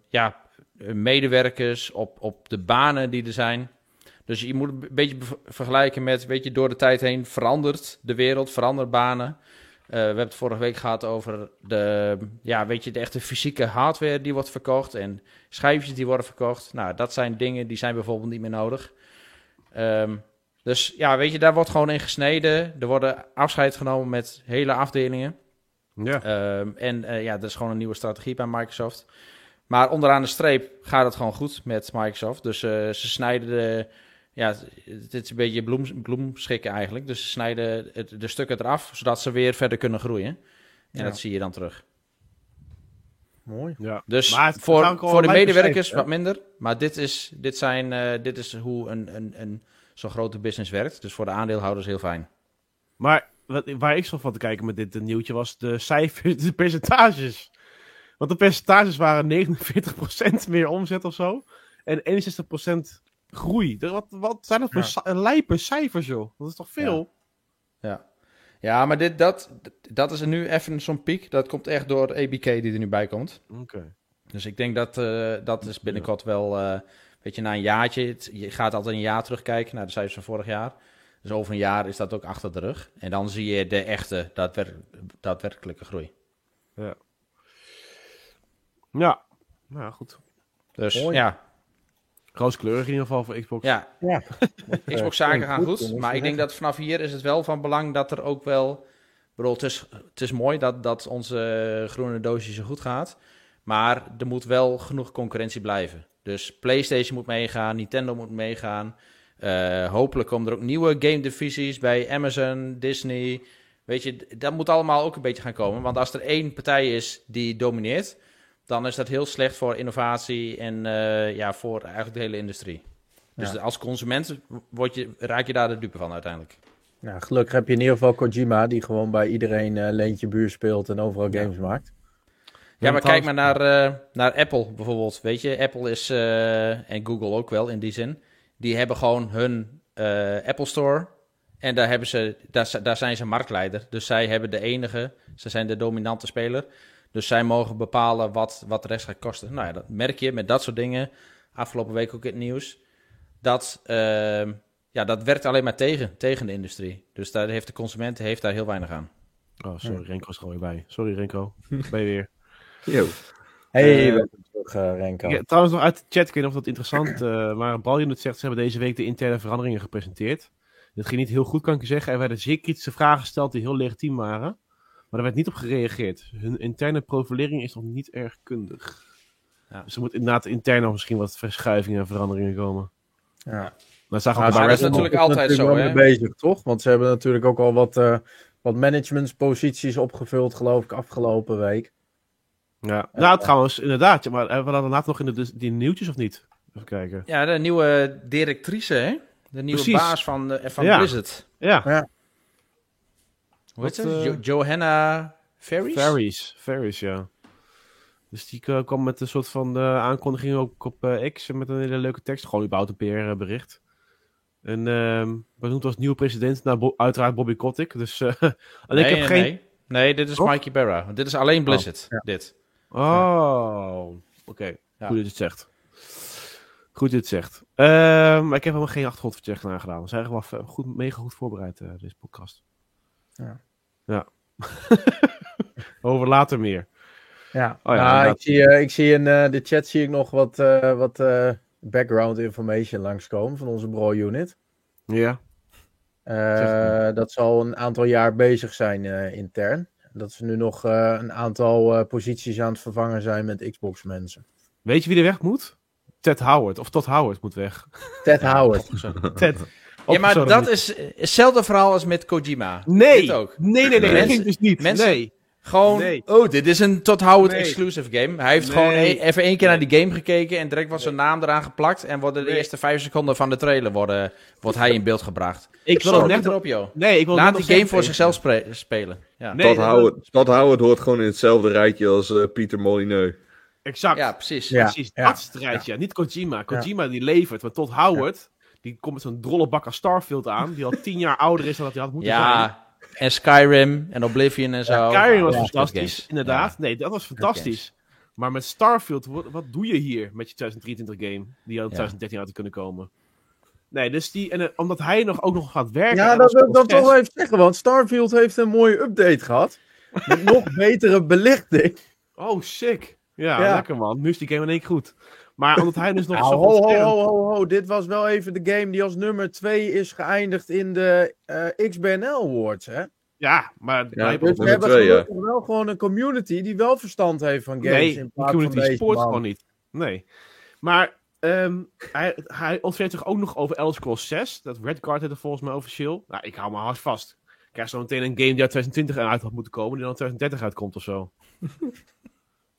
ja, medewerkers, op, op de banen die er zijn. Dus je moet een beetje vergelijken met, weet je, door de tijd heen verandert de wereld, verandert banen. we hebben het vorige week gehad over de, ja, weet je, de echte fysieke hardware die wordt verkocht en schijfjes die worden verkocht. Nou, dat zijn dingen die zijn bijvoorbeeld niet meer nodig. Um, dus ja, weet je, daar wordt gewoon in gesneden. Er worden afscheid genomen met hele afdelingen. Ja. Ehm, en uh, ja, dat is gewoon een nieuwe strategie bij Microsoft. Maar onderaan de streep gaat het gewoon goed met Microsoft. Dus uh, ze snijden de. Ja, dit is een beetje bloem, bloemschikken eigenlijk. Dus ze snijden het, de stukken eraf, zodat ze weer verder kunnen groeien. En ja. dat zie je dan terug. Mooi. Ja. Dus voor, voor de medewerkers wat minder. Maar dit is, dit zijn, uh, dit is hoe een, een, een zo'n grote business werkt. Dus voor de aandeelhouders heel fijn. Maar wat, waar ik zo van te kijken met dit nieuwtje was de cijfers, <laughs> de percentages. Want de percentages waren 49% meer omzet of zo. En 61% groei. Wat, wat zijn dat voor ja. lijpe cijfers, joh? Dat is toch veel? Ja. ja. ja. maar dit, dat, dat is er nu even zo'n piek. Dat komt echt door ABK die er nu bij komt. Oké. Dus ik denk dat uh, dat is binnenkort wel... Uh, weet je, na een jaartje... je gaat altijd een jaar terugkijken naar de cijfers van vorig jaar. Dus over een jaar is dat ook achter de rug. En dan zie je de echte, daadwer daadwerkelijke groei. Ja. Ja, nou goed. Dus ja. Rooskleurig in ieder geval voor Xbox. Ja, ja. <laughs> Xbox zaken gaan goed. Maar ik denk dat vanaf hier is het wel van belang dat er ook wel... Bedoel, het is, het is mooi dat, dat onze groene doosje zo goed gaat. Maar er moet wel genoeg concurrentie blijven. Dus PlayStation moet meegaan, Nintendo moet meegaan. Uh, hopelijk komen er ook nieuwe game divisies bij Amazon, Disney. Weet je, dat moet allemaal ook een beetje gaan komen. Want als er één partij is die domineert, dan is dat heel slecht voor innovatie en uh, ja, voor eigenlijk de hele industrie. Dus als consument word je, raak je daar de dupe van uiteindelijk. Ja, gelukkig heb je in ieder geval Kojima, die gewoon bij iedereen uh, leentje buur speelt en overal games maakt. Ja, maar kijk maar naar, uh, naar Apple bijvoorbeeld. Weet je, Apple is, en Google ook wel in die zin die hebben gewoon hun uh, Apple Store. En daar, hebben ze, daar, daar zijn ze marktleider. Dus zij hebben de enige, ze zijn de dominante speler. Dus zij mogen bepalen wat, wat de rest gaat kosten. Nou ja, dat merk je met dat soort dingen. Afgelopen week ook in het nieuws. Dat, uh, ja, dat werkt alleen maar tegen, tegen de industrie. Dus daar heeft de consument heeft daar heel weinig aan. Oh, sorry, Renko is gewoon weer bij. Sorry, Renko. <laughs> ben je weer. Yo. Hey, uh, terug, uh, Renko. Ja, trouwens, nog uit de chat, ik weet niet of dat interessant uh, maar Balje het zegt, ze hebben deze week de interne veranderingen gepresenteerd. Dat ging niet heel goed, kan ik je zeggen. Er werden zeer kritische vragen gesteld die heel legitiem waren. Maar er werd niet op gereageerd. Hun interne profilering is nog niet erg kundig. Ja. Dus er moet inderdaad intern nog misschien wat verschuivingen en veranderingen komen. Ja. Dat, zag maar, dat is natuurlijk altijd zo, hè? bezig, toch? Want ze hebben natuurlijk ook al wat, uh, wat managementsposities opgevuld, geloof ik, afgelopen week. Ja, nou trouwens, inderdaad. Maar hebben we dat later nog in de, die nieuwtjes of niet? Even kijken. Ja, de nieuwe directrice, hè? De nieuwe baas van, de, van ja. Blizzard. Ja. ja. Hoe heet ze? Jo Johanna Ferries? Ferries, Ferries, ja. Dus die uh, kwam met een soort van uh, aankondiging ook op uh, X met een hele leuke tekst. Gewoon überhaupt een PR-bericht. En uh, benoemd als nieuwe president, nou, uiteraard Bobby Kotick. Dus <laughs> nee, ik heb geen... Nee. nee, dit is Mikey Berra. Dit is alleen Blizzard, oh, ja. dit. Oh, oké. Goed dat je het zegt. Goed dat je het zegt. Uh, maar ik heb helemaal geen achtergrondvercheck naar gedaan. We zijn wel goed, mega goed voorbereid, uh, deze podcast. Ja. Ja. <laughs> Over later meer. Ja, oh, ja nou, ik, zie, uh, ik zie in uh, de chat zie ik nog wat, wat background information langskomen van onze bro unit. Ja. dat zal een aantal jaar bezig zijn intern. Dat ze nu nog uh, een aantal uh, posities aan het vervangen zijn met Xbox mensen. Weet je wie er weg moet? Ted Howard. Of Todd Howard moet weg. Ted Howard. <laughs> Ted. <laughs> Ja, maar dat is hetzelfde verhaal als met Kojima. Nee. Dit ook. Nee, nee, nee. Mensen, dat dus niet. Mensen, nee. Gewoon, nee. oh, dit is een Todd Howard exclusive game. Hij heeft gewoon e even één keer naar die game gekeken en direct was zijn naam eraan geplakt. En worden de eerste vijf seconden van de trailer worden, wordt hij in beeld gebracht. Ik wil net erop, joh. Nee, ik wil Laat die game voor zichzelf spelen. Ja. Nee, Todd, Howard, Todd Howard hoort gewoon in hetzelfde rijtje als uh, Pieter Molyneux. Exact. Ja, precies. Ja. precies. Dat is het rijtje. Niet Kojima. Kojima die levert, maar Todd Howard... Die komt met zo'n drolle bak als Starfield aan. Die al tien jaar ouder is dan dat hij had moeten ja, zijn. En Skyrim en Oblivion en zo. Ja, Skyrim was fantastisch, inderdaad. Nee, dat was fantastisch. Maar met Starfield, wat, wat, doe je hier met je 2023 game? Die al in 2013 uit te kunnen komen. Nee, dus die, en, omdat hij nog, ook nog gaat werken. Ja, dat wil ik dan toch wel even zeggen, want Starfield heeft een mooie update gehad. Met nog <laughs> betere belichting. Oh, sick. Ja, ja, lekker man. Nu is die game in één keer goed. Maar omdat hij dus nog zo... Ho, ho, ho, ho, ho, dit was wel even de game die als nummer 2 is geëindigd in de uh, XBNL Awards, hè? Ja, maar... Ja, dus we hebben twee, ja. wel gewoon een community die wel verstand heeft van games. Nee, in plaats community van sport gewoon niet. Nee. Maar um, hij, hij ontfermt zich ook nog over Elder Scrolls 6. Dat Redguard heeft er volgens mij officieel. Nou, ik hou me hard vast. Ik krijg zo meteen een game die uit 2020 uit had moeten komen, die dan 2030 uitkomt of zo. <laughs>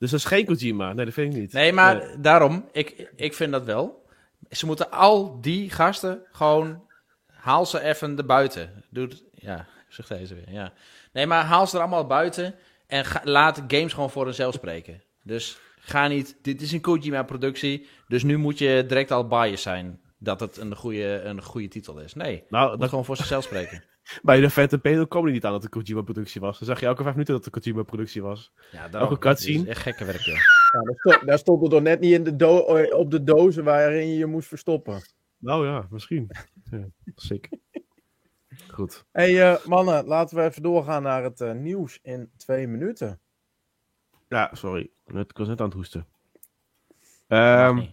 dus dat is geen Kojima. Nee, dat vind ik niet. Nee, maar daarom, ik, ik vind dat wel. Ze moeten al die gasten gewoon. Haal ze even de buiten. Doe ja, zeg deze weer. Ja. Nee, maar haal ze er allemaal buiten. En ga, laat games gewoon voor zichzelf spreken. Dus ga niet. Dit is een Kojima-productie. Dus nu moet je direct al biased zijn. Dat het een goede, een goede titel is. Nee. Nou, dat gewoon voor zichzelf spreken. <laughs> Bij de Phantom Pain kwam hij niet aan dat het een Kojima-productie was. Dan zag je elke vijf minuten dat het een Kojima-productie was. Ja, elke cutscene. echt gekke werk, ja. daar, stond, daar stond het toch net niet in de op de dozen waarin je je moest verstoppen. Nou ja, misschien. Ja, sick. Goed. hey, uh, mannen, laten we even doorgaan naar het uh, nieuws in twee minuten. Ja, sorry. Ik was net aan het hoesten. Um,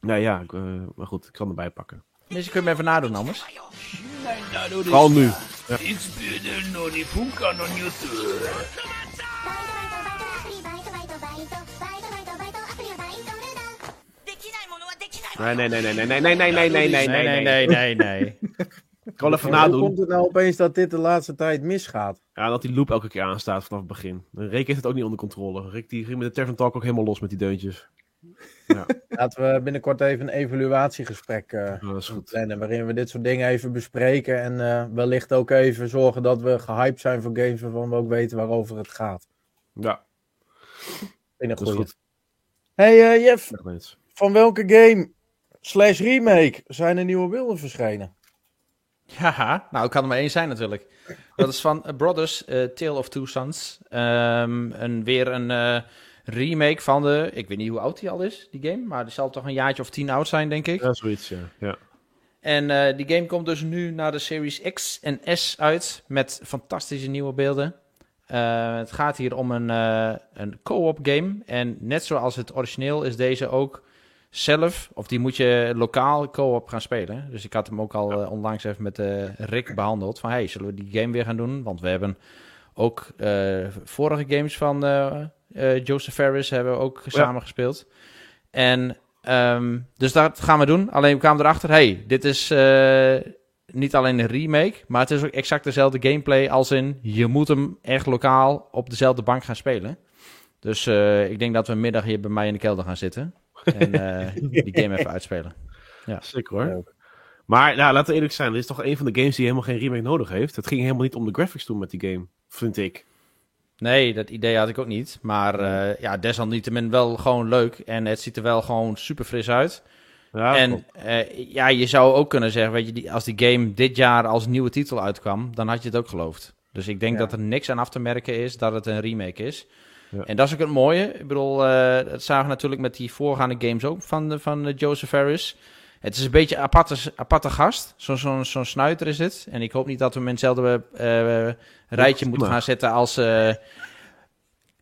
nou ja, ik, uh, maar goed, ik kan erbij pakken. Misschien kun je hem even nadoen anders. Al nu. Ja. Nee, nee, nee, nee, nee, nee, nee, nee, nee, nee, nee, nee, nee, nee, nee. Ik kan even nadoen. Hoe komt het nou opeens dat dit de laatste tijd misgaat? Ja, dat die loop elke keer aanstaat vanaf het begin. Rick heeft het ook niet onder controle. Rick die ging met de Tervan Talk ook helemaal los met die deuntjes. Ja. <laughs> Laten we binnenkort even een evaluatiegesprek uh, plannen. Waarin we dit soort dingen even bespreken. En uh, wellicht ook even zorgen dat we gehyped zijn voor games waarvan we ook weten waarover het gaat. Ja. Vind ik goed. Hey uh, Jeff, van welke game slash remake zijn er nieuwe beelden verschenen? Ja, nou, ik kan er maar één zijn natuurlijk. Dat is van Brothers, Tale of Two Sons. Um, een, weer een remake van de... Ik weet niet hoe oud die al is, die game. Maar die zal toch een jaartje of tien oud zijn, denk ik. Ja, zoiets, ja. ja. En uh, die game komt dus nu naar de Series X en S uit. Met fantastische nieuwe beelden. Uh, het gaat hier om een, uh, een co-op game. En net zoals het origineel is deze ook zelf, of die moet je lokaal co-op gaan spelen. Dus ik had hem ook al onlangs even met Rick behandeld. Van hey, zullen we die game weer gaan doen? Want we hebben ook vorige games van uh, Joseph Ferris hebben we ook samen gespeeld. En um, dus dat gaan we doen. Alleen we kwamen erachter, hey, dit is uh, niet alleen een remake, maar het is ook exact dezelfde gameplay als in je moet hem echt lokaal op dezelfde bank gaan spelen. Dus uh, ik denk dat we een middag hier bij mij in de kelder gaan zitten en <laughs> die game even uitspelen. Ja. Zeker hoor. Maar nou, laten we eerlijk zijn, dit is toch een van de games die helemaal geen remake nodig heeft. Het ging helemaal niet om de graphics toen met die game, vind ik. Nee, dat idee had ik ook niet. Maar uh, ja, desalniettemin wel gewoon leuk. En het ziet er wel gewoon super fris uit. Ja, en uh, ja, je zou ook kunnen zeggen, weet je, als die game dit jaar als nieuwe titel uitkwam, dan had je het ook geloofd. Dus ik denk ja. dat er niks aan af te merken is dat het een remake is. Ja. En dat is ook het mooie. Ik bedoel, uh, dat zagen we natuurlijk met die voorgaande games ook van, van Joseph Harris. Het is een beetje een aparte, aparte gast. Zo'n zo, zo snuiter is het. En ik hoop niet dat we hem in hetzelfde uh, rijtje moeten gaan zetten als... Uh...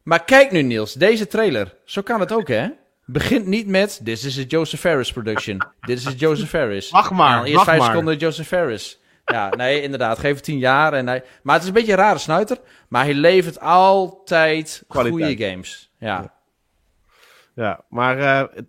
Maar kijk nu Niels, deze trailer. Zo kan het ook hè. Begint niet met, this is a Joseph Ferris production. Dit is Joseph Ferris. Wacht maar, nou, Eerst vijf maar. seconden Joseph Ferris. Ja, nee, inderdaad. Geef het tien jaar. En hij... Maar het is een beetje een rare snuiter. Maar hij levert altijd goede games. Ja. Ja, maar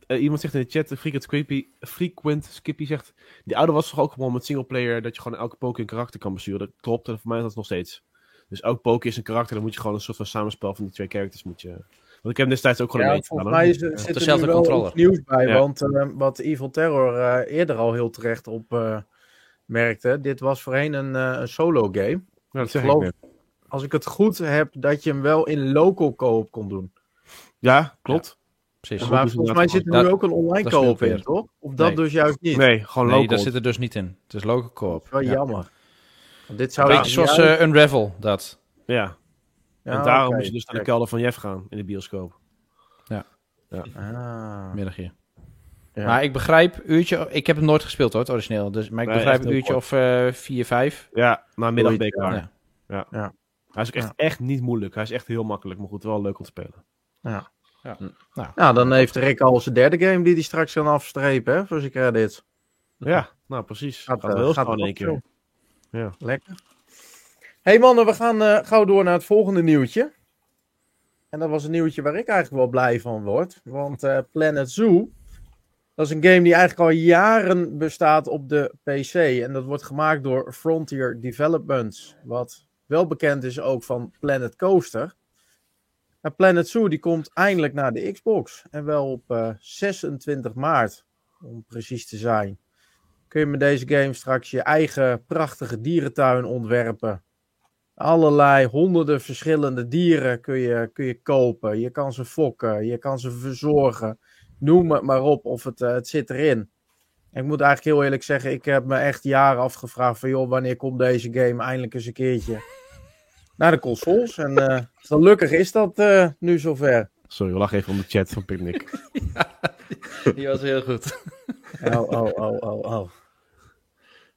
uh, iemand zegt in de chat, Frequent Skippy, Frequent Skippy zegt, die oude was toch ook gewoon met singleplayer, dat je gewoon elke poke een karakter kan besturen. Dat klopt, en voor mij is dat nog steeds. Dus elk poke is een karakter, dan moet je gewoon een soort van samenspel van die twee characters moet je... Want ik heb destijds ook gewoon ja, een volgens mij is, ja. zit er nu wel nieuws bij, ja. want uh, wat Evil Terror uh, eerder al heel terecht op uh, merkte, dit was voorheen een, een solo game. Ja, dat zeg ik geloof, ik Als ik het goed heb, dat je hem wel in local co-op kon doen. Ja, klopt. Precies. Maar volgens mij zit er nu ook een online co-op in, toch? Of dat nee. dus juist niet? Nee, gewoon local. Nee, dat zit er dus niet in. Het is local co-op. Wel ja. jammer. Want dit zou Beetje zoals uh, Unravel, dat. Ja. ja en daarom okay. moest je dus naar de kelder van Jeff gaan, in de bioscoop. Ja. ja. Ah. Middagje. Ja. Maar ik begrijp uurtje... Ik heb hem nooit gespeeld hoor, het origineel. Dus, maar ik begrijp een uurtje of uh, 4, 5. Ja, na middag ben Ja. Ja. ja. Hij is ook echt, echt niet moeilijk. Hij is echt heel makkelijk, maar goed, wel leuk om te spelen. Ja. Ja. Nou. nou, dan heeft Rick al zijn derde game die hij straks kan afstrepen, hè, voor zijn credits. Ja, nou precies. Gaat, gaat wel gaat in één keer. Ja. Lekker. hey mannen, we gaan uh, gauw door naar het volgende nieuwtje. En dat was een nieuwtje waar ik eigenlijk wel blij van word. Want uh, <laughs> Planet Zoo, dat is een game die eigenlijk al jaren bestaat op de PC. En dat wordt gemaakt door Frontier Developments. Wat wel bekend is ook van Planet Coaster. En Planet Zoo die komt eindelijk naar de Xbox. En wel op uh, eh, 26 maart, om precies te zijn. Kun je met deze game straks je eigen prachtige dierentuin ontwerpen. Allerlei honderden verschillende dieren kun je, kun je kopen. Je kan ze fokken, je kan ze verzorgen. Noem het maar op, of het, uh, het zit erin. ik moet eigenlijk heel eerlijk zeggen, ik heb me echt jaren afgevraagd van joh, wanneer komt deze game eindelijk eens een keertje naar de consoles. En <laughs> uh, gelukkig is dat uh, nu zover. Sorry, we lachen even om de chat van Picnic. <laughs> die was heel goed. oh, oh, oh, oh, oh.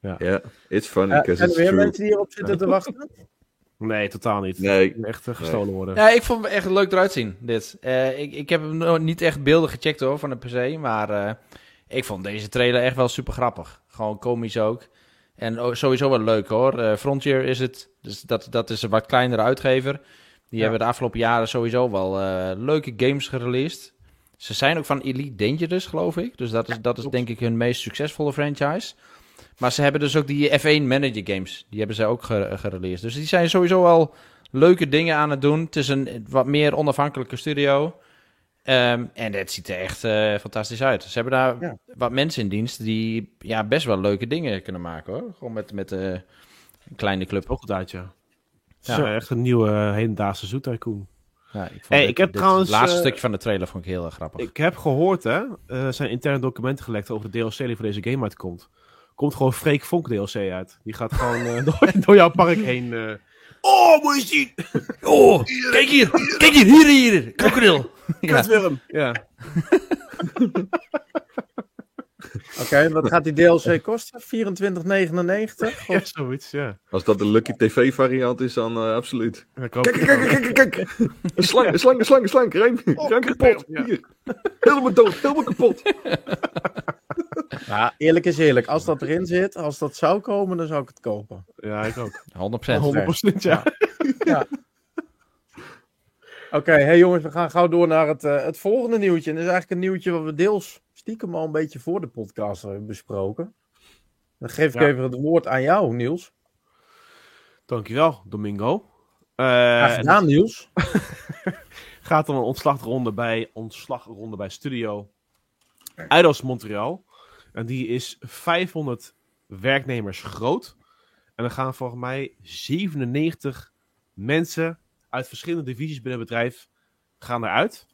Ja, yeah, it's funny. Uh, zijn er weer mensen die hierop zitten te wachten? Nee, totaal niet. Nee. Echt uh, gestolen worden. Ja, ik vond het echt leuk eruit zien, dit. Uh, ik, ik heb hem nog niet echt beelden gecheckt hoor, van de PC. Maar uh, ik vond deze trailer echt wel super grappig. Gewoon komisch ook. En sowieso wel leuk hoor. Frontier is het. Dus dat, dat is een wat kleinere uitgever. Die hebben de afgelopen jaren sowieso wel leuke games gereleased. Ze zijn ook van Elite Dangerous, geloof ik. Dus dat is, dat is denk ik hun meest succesvolle franchise. Maar ze hebben dus ook die F1 Manager Games. Die hebben ze ook gereleased. Dus die zijn sowieso wel leuke dingen aan het doen. Het is een wat meer onafhankelijke studio. Ehm, en het ziet er echt uh, fantastisch uit. Ze hebben daar wat mensen in dienst die ja, best wel leuke dingen kunnen maken hoor. Gewoon met, met uh, een kleine club. Ook goed uit, ja. ja. echt een nieuwe uh, hedendaagse zoetycoon. Ja, ik, hey, ik heb trouwens, het laatste stukje van de trailer vond ik heel erg grappig. Ik heb gehoord, hè, er zijn interne documenten gelekt over de DLC die voor deze game uitkomt komt gewoon Freek Vonk DLC uit. Die gaat gewoon uh, <laughs> door, door, jouw park heen. Oh, moet je zien! <laughs> Oh, kijk hier! Kijk hier! Hier, hier! Krokodil! Kutwurm! <laughs> Ja. <laughs> Oké, okay, wat gaat die DLC kosten? 24,99? Ja, zoiets, ja. Als dat de Lucky TV variant is, dan uh, absoluut. Kijk, kijk, kijk, kijk, kijk, Een slang, een slang, een slang, een slang. Ruim, oh, kapot. Ja. Hier. Helemaal dood, helemaal kapot. Ja, eerlijk is eerlijk. Als dat erin zit, als dat zou komen, dan zou ik het kopen. Ja, ik ook. 100%. 100% ja. ja. Oké, hey jongens, we gaan gauw door naar het, uh, het volgende nieuwtje. En dat is eigenlijk een nieuwtje wat we deels stiekem al een beetje voor de podcast hebben besproken. Dan geef ik even het woord aan jou, Niels. Dankjewel, Domingo. Uh, Graag gedaan, Niels. <laughs> gaat om een ontslagronde bij, ontslagronde bij Studio Eidos Montreal. En die is 500 werknemers groot. En er gaan volgens mij 97 mensen uit verschillende divisies binnen het bedrijf gaan eruit.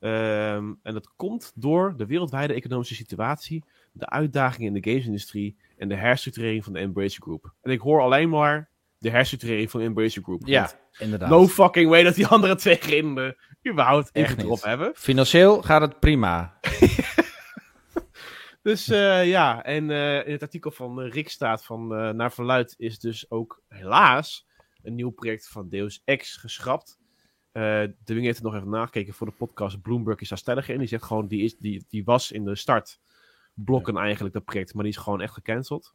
Um, en dat komt door de wereldwijde economische situatie, de uitdagingen in de gamesindustrie en de herstructurering van de Embracer Group. En ik hoor alleen maar de herstructurering van de Embracer Group. Ja, inderdaad. No fucking way dat die andere twee geen überhaupt even erop hebben. Financieel gaat het prima. <laughs> Dus uh, ja, en uh, in het artikel van uh, Rick staat van naar verluid is dus ook helaas een nieuw project van Deus Ex geschrapt. de Wing heeft het nog even nagekeken voor de podcast. Bloomberg is daar stellig in. Die zegt gewoon, die, is, die, die was in de startblokken ja. eigenlijk, dat project. Maar die is gewoon echt gecanceld.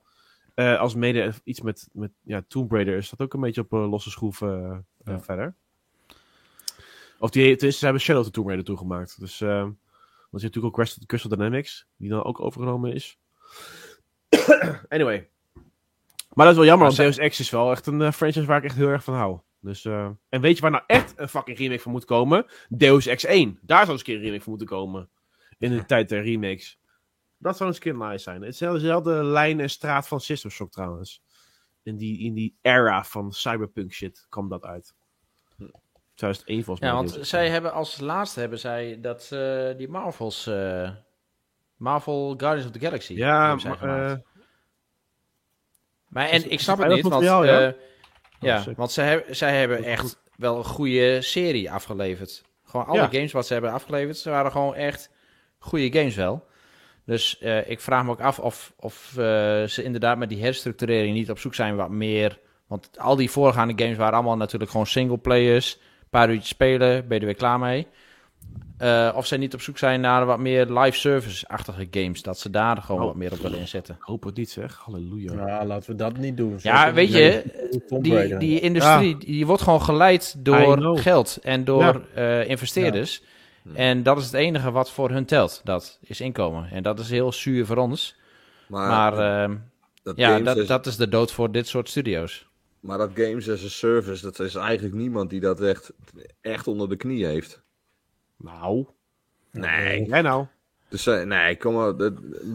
als mede iets met, met ja, Tomb Raider is dat ook een beetje op losse schroeven ja. verder. Of die, het is, ze hebben Shadow the Tomb Raider toegemaakt. Dus dan zit natuurlijk ook Crystal, Crystal Dynamics, die dan ook overgenomen is. <coughs> anyway. Maar dat is wel jammer, want Deus Ex is wel echt een uh, franchise waar ik echt heel erg van hou. Dus, uh, en weet je waar nou echt een fucking remake van moet komen? Deus Ex 1. Daar zou eens een keer een remake van moeten komen. In de <laughs> tijd der remakes. Dat zou eens een keer nice zijn. Het is dezelfde lijn en straat van System Shock trouwens. In die, in die era van cyberpunk shit kwam dat uit. 2001 volgens mij. Ja, want zij hebben als laatste hebben zij dat uh, die Marvels, uh, Marvel Guardians of the Galaxy. Ja, maar, uh, maar en ik snap het niet, want, ja, ja oh, want zij, hebben, zij hebben echt wel een goede serie afgeleverd. Gewoon alle games wat ze hebben afgeleverd, ze waren gewoon echt goede games wel. Dus uh, ik vraag me ook af of, of uh, ze inderdaad met die herstructurering niet op zoek zijn wat meer. Want al die voorgaande games waren allemaal natuurlijk gewoon single players. Paar uurtjes spelen, ben je er weer klaar mee. Uh, of zij niet op zoek zijn naar wat meer live service-achtige games. Dat ze daar gewoon oh. wat meer op willen inzetten. Ik hoop het niet zeg, halleluja. Nou, laten we dat niet doen. Ja, weet je, die, die industrie die wordt gewoon geleid door geld en door ja. uh, investeerders. Ja. En dat is het enige wat voor hun telt. Dat is inkomen. En dat is heel zuur voor ons. Maar, maar uh, dat ja, dat, is... dat is de dood voor dit soort studio's. Maar dat games as a service, dat is eigenlijk niemand die dat echt, echt onder de knie heeft. Nou. Nee. Jij nou? Dus uh, nee, kom maar. De,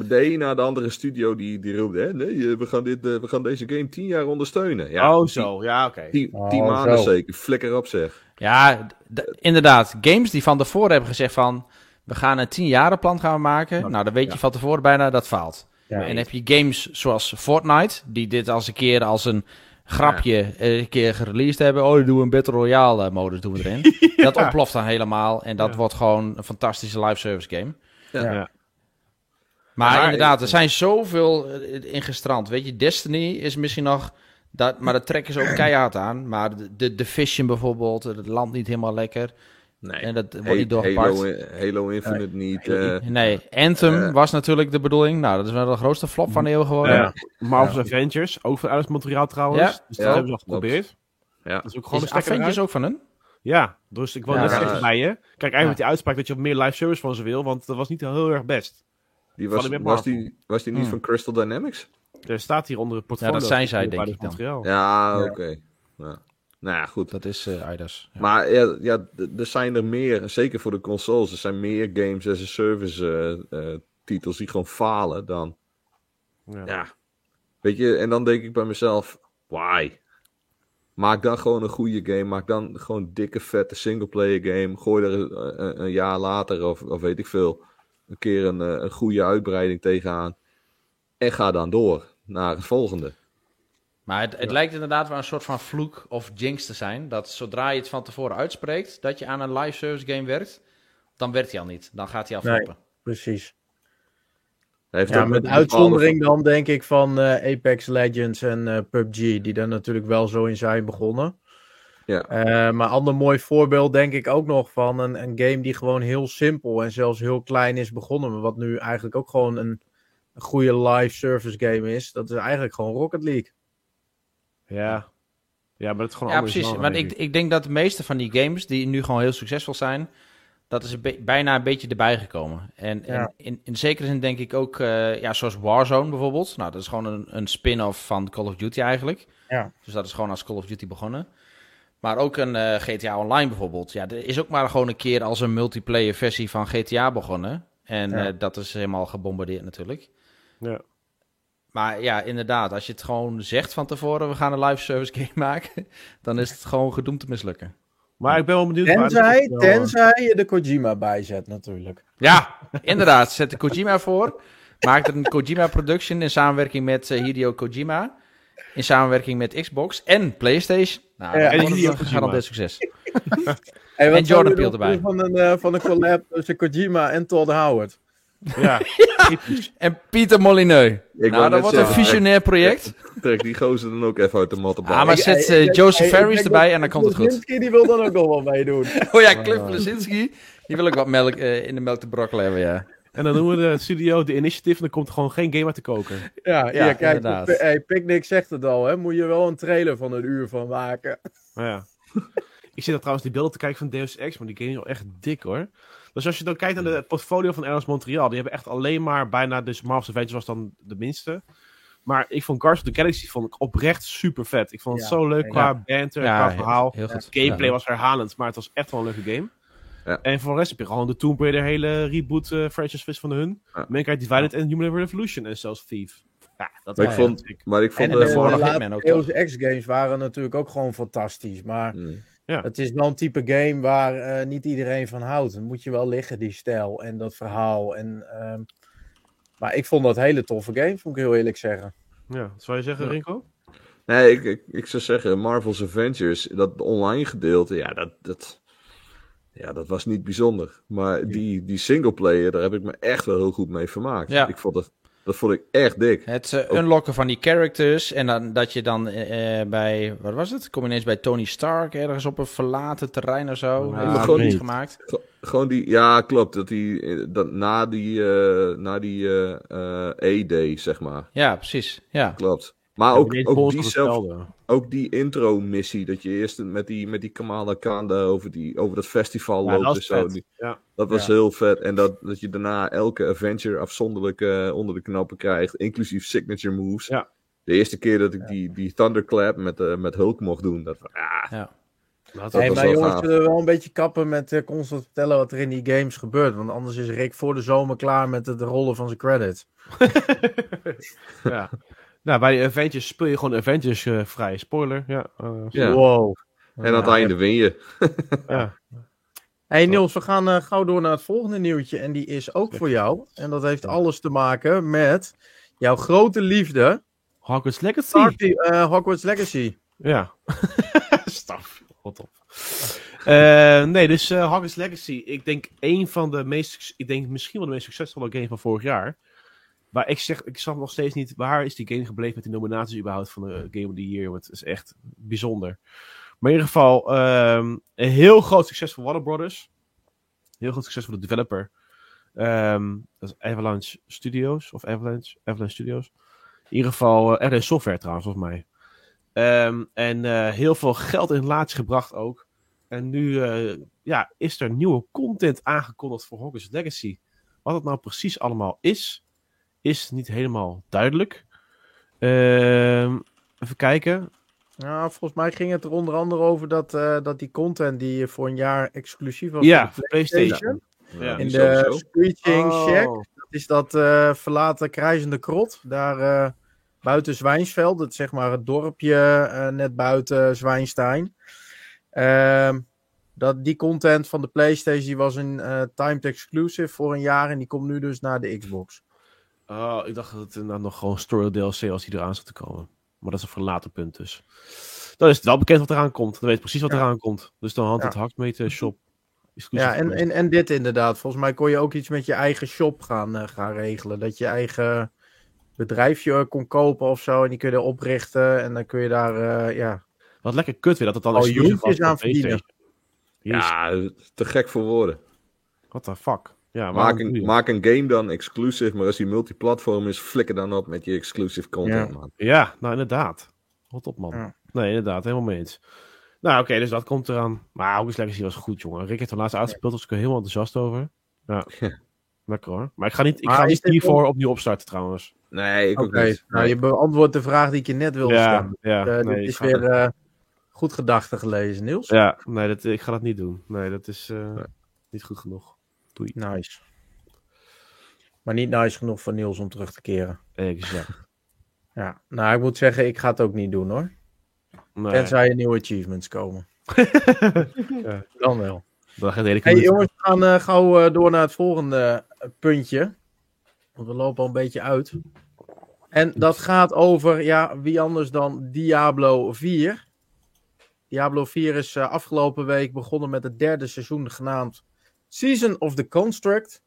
de een naar de andere studio die, die roept: hè, nee, we gaan, dit, uh, we gaan deze game tien jaar ondersteunen. Ja, oh, zo. Ja, oké. Okay. Tien, oh, maanden zo. zeker. Flikker op zeg. Ja, inderdaad. Games die van tevoren hebben gezegd van... we gaan een tien jaren plan gaan maken. Nou, dan weet je van tevoren bijna dat faalt. Ja, en heb je games zoals Fortnite... die dit als een keer als een grapje een keer gereleased hebben. Oh, doen we een Battle Royale modus doen we erin. <laughs> Dat ontploft dan helemaal. En dat wordt gewoon een fantastische live service game. Ja. Maar, maar, inderdaad, er zijn zoveel in gestrand. Weet je, Destiny is misschien nog... Dat, maar dat trekken ze ook keihard aan. Maar de, de Division bijvoorbeeld, het land niet helemaal lekker. Nee, en dat wordt niet doorgepakt. Halo, Halo Infinite nee. niet. Uh, nee, Anthem uh, was natuurlijk de bedoeling. Nou, dat is wel de grootste flop van de eeuw geworden. Ja. Marvel's ja. Avengers, ook van Alice Montreal trouwens. Ja. Dus dat hebben ze al geprobeerd. Ja. Dat is ook gewoon is een Avengers ook van hun? Ja, dus ik wil net zeggen bij je. Kijk, eigenlijk met die uitspraak dat je op meer live service van ze wil, want dat was niet heel erg best. Die was, was, die, was die niet hmm. van Crystal Dynamics? Er staat hier onder het portfolio. Ja, dat zijn zij, denk ik dan. Materiaal. Ja, oké. Okay. Ja. Nou ja, goed. Dat is uh, Eidos. Ja. Maar ja, ja, er zijn er meer, zeker voor de consoles, er zijn meer games as a service uh, uh, titels die gewoon falen dan. Ja. ja. Weet je, en dan denk ik bij mezelf, why? Maak dan gewoon een goede game. Maak dan gewoon een dikke, vette singleplayer game. Gooi er een, een, een, jaar later, of, of weet ik veel, een keer een, een goede uitbreiding tegenaan. En ga dan door naar het volgende. Maar het, het ja. lijkt inderdaad wel een soort van vloek of jinx te zijn. Dat zodra je het van tevoren uitspreekt dat je aan een live service game werkt, dan werkt hij al niet. Dan gaat hij al floppen. Nee, precies. Heeft ja, met uitzondering dan denk ik van uh, Apex Legends en uh, PUBG, die daar natuurlijk wel zo in zijn begonnen. Ja. Uh, maar ander mooi voorbeeld denk ik ook nog van een, een game die gewoon heel simpel en zelfs heel klein is begonnen. Maar wat nu eigenlijk ook gewoon een, een goede live service game is. Dat is eigenlijk gewoon Rocket League. Ja. Ja, maar het is gewoon Ja, precies. Want ik, ik denk dat de meeste van die games die nu gewoon heel succesvol zijn, dat is bijna een beetje erbij gekomen. En, ja. en in, in zekere zin denk ik ook, uh, ja, zoals Warzone bijvoorbeeld. Nou, dat is gewoon een, een spin-off van Call of Duty eigenlijk. Ja. Dus dat is gewoon als Call of Duty begonnen. Maar ook een uh, GTA Online bijvoorbeeld. Ja, er is ook maar gewoon een keer als een multiplayer versie van GTA begonnen. En ja. uh, dat is helemaal gebombardeerd natuurlijk. Ja. Maar ja, inderdaad, als je het gewoon zegt van tevoren, we gaan een live service game <laughs> maken, dan is het gewoon gedoemd te mislukken. Maar ik ben wel benieuwd. Tenzij, wel... tenzij je de Kojima bijzet, natuurlijk. Ja, inderdaad. Zet de Kojima voor. Maak er een Kojima Production in samenwerking met uh, Hideo Kojima. In samenwerking met Xbox en PlayStation. Nou, ja, en Hideo Kojima. succes. <laughs> hey, en Jordan Peele erbij. Van een, uh, van een collab tussen Kojima en Todd Howard. <laughs> Ja. ja. En Pieter Molyneux. Ik nou, dat wordt zeggen, een visionair project. <laughs> Trek die gozer dan ook even uit de matte Ah, maar zet uh, Joseph Ferris erbij en dan komt het goed. Lesinski die wil dan ook nog wel meedoen. <laughs> oh ja, Cliff Lesinski. Die wil ook wat melk uh, in de melk te brokkelen hebben, ja. En dan noemen we de studio de Initiative en dan komt er gewoon geen game uit te koken. Ja, ja, ja kijk, inderdaad. Hey, Picnic zegt het al, hè. Moet je wel een trailer van een uur van maken. Ja. Ik zit er trouwens die beelden te kijken van Deus Ex, maar die game is wel echt dik, hoor. Dus als je dan kijkt naar het portfolio van Alice Montreal, die hebben echt alleen maar bijna, dus Marvel's Avengers was dan de minste. Maar ik vond Guardians of the Galaxy vond ik oprecht super vet. Ik vond het ja, zo leuk qua banter, ja, qua verhaal. Heel, heel Gameplay was herhalend, maar het was echt wel een leuke game. Ja. En voor de rest heb je gewoon de Tomb Raider hele reboot uh, franchise van hun. Ja. Mankind Divided en Human Revolution en zelfs Thief. Ja, dat maar, ik vond, maar ik vond en, de, de, de Hitman X-games waren natuurlijk ook gewoon fantastisch. Maar mm. Ja. Het is wel een type game waar uh, niet iedereen van houdt. Dan moet je wel liggen, die stijl en dat verhaal. En, uh, maar ik vond dat een hele toffe game, vond ik heel eerlijk zeggen. Ja, zou je zeggen, Rinko? Nee, ik, ik, ik, zou zeggen, Marvel's Avengers, dat online gedeelte, ja, dat, dat, Ja, dat was niet bijzonder. Maar die, die singleplayer, daar heb ik me echt wel heel goed mee vermaakt. Ja. Ik vond het, dat vond ik echt dik. Het uh, unlocken van die characters en dan, dat je dan uh, bij, wat was het? Kom ineens bij Tony Stark ergens op een verlaten terrein of zo. Ja, gewoon niet niet. gemaakt. Gewoon die, ja, klopt. Dat die, dat, na die, uh, na die E-day, zeg maar. Ja, precies. Ja. Klopt. Maar Ja, ook, ook, die zelf, ook die intro-missie, dat je eerst met die, met die Kamala Kanda over, die, over dat festival Ja, loopt dat en zo. vet. Die- Ja. dat was Ja. heel vet. En dat, dat je daarna elke adventure afzonderlijk eh, onder de knoppen krijgt, inclusief signature moves. Ja. De eerste keer dat ik die, die Thunderclap met, eh, met Hulk mocht doen, dat was- ja, ja. Dat hey, maar wel jongens, gaaf. zullen we wel een beetje kappen met eh, constant vertellen wat er in die games gebeurt. Want anders is Rick voor de zomer klaar met het rollen van zijn credits. <laughs> ja. Nou, bij Avengers speel je gewoon Avengers eh, vrij. Spoiler, ja. eh, Ja. Wow. En aan het einde win je. <laughs> ja. Hey Niels, we gaan eh, gauw door naar het volgende nieuwtje. En die is ook voor jou. En dat heeft alles te maken met jouw grote liefde. Hogwarts Legacy. Party, eh, Hogwarts Legacy. Ja. <laughs> Staf. Op. Eh, nee, dus eh Hogwarts Legacy. Ik denk een van de meest... Ik denk misschien wel de meest succesvolle game van vorig jaar. Maar ik zeg, ik snap nog steeds niet... Waar is die game gebleven met die nominaties überhaupt van de Game of the Year? Want het is echt bijzonder. Maar in ieder geval... ehm, een heel groot succes voor Warner Brothers. Heel groot succes voor de developer. Ehm, dat is Avalanche Studios. Of Avalanche, Avalanche Studios. In ieder geval... eh Avalanche Software trouwens, volgens mij. Ehm, en eh, heel veel geld in relatie gebracht ook. En nu eh, ja, is er nieuwe content aangekondigd voor Hogwarts Legacy. Wat het nou precies allemaal is, is niet helemaal duidelijk. Ehm, even kijken. Nou, volgens mij ging het er onder andere over dat, eh, dat die content die voor een jaar exclusief was Ja, voor de PlayStation. PlayStation. Ja. In sowieso. de Screeching Oh. Shack. Dat is dat eh, verlaten krijzende krot. Daar eh, buiten Zwijnsveld. Dat is zeg maar het dorpje eh, net buiten Zwijnstein. Ehm, dat, die content van de PlayStation die was een eh, timed exclusive voor een jaar. En die komt nu dus naar de Xbox. Oh, ik dacht dat het inderdaad nog gewoon story DLC als die eraan zat te komen. Maar dat is een later punt dus. Dan is het wel bekend wat eraan komt. Dan weet je precies wat Ja. eraan komt. Dus dan hand Ja. het hakt met de shop. Ja, en, en, en dit inderdaad. Volgens mij kon je ook iets met je eigen shop gaan, eh, gaan regelen. Dat je eigen bedrijfje eh, kon kopen of zo. En die kun je oprichten. En dan kun je daar, eh, ja. Wat lekker kut weer dat het dan Oh, exclusief voor aan verdienen. Ja, te gek voor woorden. what the fuck. Ja, Maak een, maak een game dan exclusive, maar als die multiplatform is, flikker dan op met je exclusive content, Ja. man. Ja, nou inderdaad. Rot op, man. Ja. Nee, inderdaad, helemaal mee eens. Nou, oké, dus dat komt eraan. Maar Hogwarts Legacy was goed, jongen. Rick heeft er laatst uitgespeeld, dus ik er helemaal enthousiast over. Ja. Ja. <laughs> Lekker hoor. Maar ik ga niet, ik Maar ga is niet hiervoor opnieuw opstarten trouwens. Nee, ik Oké, ook niet. nou je beantwoordt de vraag die ik je net wilde Ja, stellen. ja, Eh, nee, dit is weer eh, goed gedachten gelezen, Niels. ja, nee dat, ik ga dat niet doen. Nee, dat is eh, Nee. niet goed genoeg. Nice. Maar niet nice genoeg voor Niels om terug te keren. Exact. <laughs> Ja, nou ik moet zeggen, ik ga het ook niet doen hoor. Nee, Tenzij er nieuwe achievements komen. <laughs> Ja. Dan wel. dat gaat Hey jongens, we gaan eh, gauw eh, door naar het volgende puntje. Want we lopen al een beetje uit. En dat gaat over, ja, wie anders dan Diablo 4. Diablo 4 is eh, afgelopen week begonnen met het derde seizoen genaamd Season of the Construct.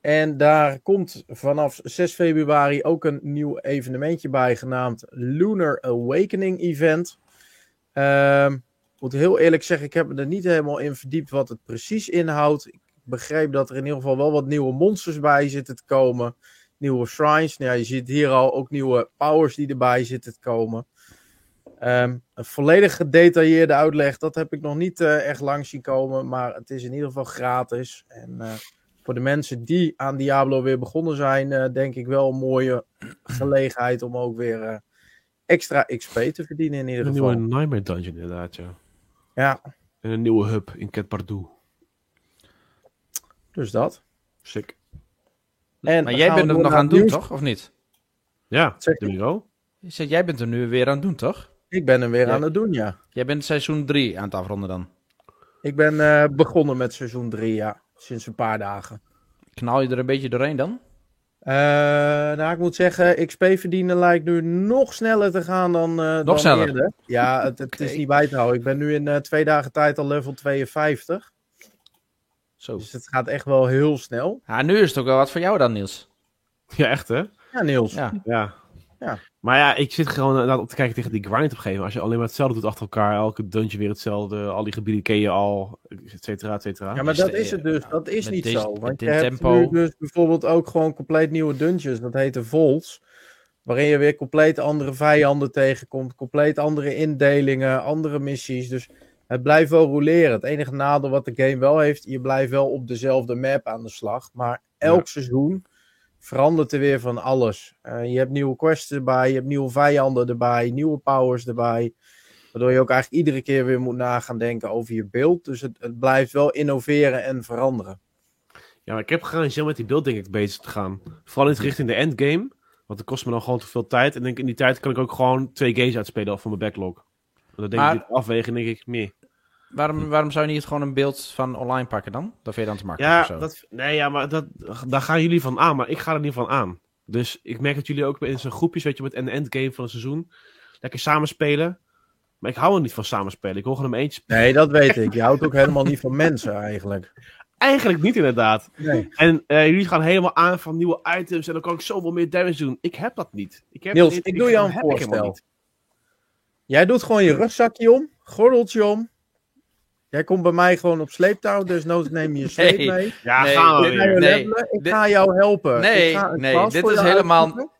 En daar komt vanaf 6 februari ook een nieuw evenementje bij genaamd Lunar Awakening Event. Ehm ik moet heel eerlijk zeggen, ik heb me er niet helemaal in verdiept wat het precies inhoudt. Ik begreep dat er in ieder geval wel wat nieuwe monsters bij zitten te komen. Nieuwe shrines. Nou ja, je ziet hier al ook nieuwe powers die erbij zitten te komen. Ehm, een volledig gedetailleerde uitleg, dat heb ik nog niet eh, echt lang zien komen. Maar het is in ieder geval gratis. En eh, voor de mensen die aan Diablo weer begonnen zijn, eh, denk ik wel een mooie <clears throat> gelegenheid om ook weer extra XP te verdienen in ieder Een geval. nieuwe Nightmare Dungeon inderdaad, ja. Ja, En een nieuwe hub in Cat dus dat. Sick. En Maar jij bent het nog aan het doen, nieuws. toch? Of niet? Ja, Zeg. Je zegt, jij bent er nu weer aan het doen, toch? Ik ben hem weer Ja. aan het doen, ja. Jij bent seizoen 3 aan het afronden dan. Ik ben eh, begonnen met seizoen 3, ja. Sinds een paar dagen. Knal je er een beetje doorheen dan? Eh, nou, ik moet zeggen, XP verdienen lijkt nu nog sneller te gaan dan, eh dan sneller? eerder. Ja, het, het is niet bij te houden. Ik ben nu in eh, twee dagen tijd al level 52. Zo. Dus het gaat echt wel heel snel. Ja, nu is het ook wel wat voor jou dan, Niels. Ja, echt hè? Ja, Niels. Ja. Ja. Ja. Maar ja, ik zit gewoon inderdaad op te kijken tegen die grind op een gegeven moment. Als je alleen maar hetzelfde doet achter elkaar, elke dungeon weer hetzelfde, al die gebieden ken je al, et cetera, et cetera. Ja, maar dat is het dus. Dat is met niet deze- zo. Want je dit hebt tempo- nu dus bijvoorbeeld ook gewoon compleet nieuwe dungeons. Dat heet de Volts. Waarin je weer compleet andere vijanden tegenkomt. Compleet andere indelingen, andere missies. Dus het blijft wel roleren. Het enige nadeel wat de game wel heeft. Je blijft wel op dezelfde map aan de slag. Maar elk seizoen verandert er weer van alles. Eh, je hebt nieuwe quests erbij. Je hebt nieuwe vijanden erbij. Nieuwe powers erbij. Waardoor je ook eigenlijk iedere keer weer moet nagaan denken over je beeld. Dus het, het blijft wel innoveren en veranderen. Ja, maar ik heb om met die beeld denk ik bezig te gaan. Vooral in richting de endgame. Want dat kost me dan gewoon te veel tijd. En denk, in die tijd kan ik ook gewoon twee games uitspelen van mijn backlog. Want dan denk Maar- ik afwegen en denk ik meer. Waarom, waarom zou je niet gewoon een beeld van online pakken dan? Dat vind je dan te makkelijk Ja, of zo? dat, nee, ja, maar dat, daar gaan jullie van aan. Maar ik ga er niet van aan. Dus ik merk dat jullie ook in zo'n groepjes, weet je, met een endgame van een seizoen. Lekker samenspelen. Maar ik hou er niet van samenspelen. Ik wil gewoon hem eentje spelen. Nee, dat weet ik. Je houdt ook helemaal niet van mensen eigenlijk. Eigenlijk niet inderdaad. Nee. En eh, jullie gaan helemaal aan van nieuwe items. En dan kan ik zoveel meer damage doen. Ik heb dat niet. Ik heb Niels, dit- ik doe jou een voorstel. niet. Jij doet gewoon je rugzakje om, gordeltje om. Jij komt bij mij gewoon op sleeptouw, dus nood neem je <laughs> sleep Nee. mee. Ja, Nee, gaan we Ik ga je weer. nee. ik Dit- ga jou helpen. Nee, ik ga een nee, klas dit is helemaal- uitzoeken.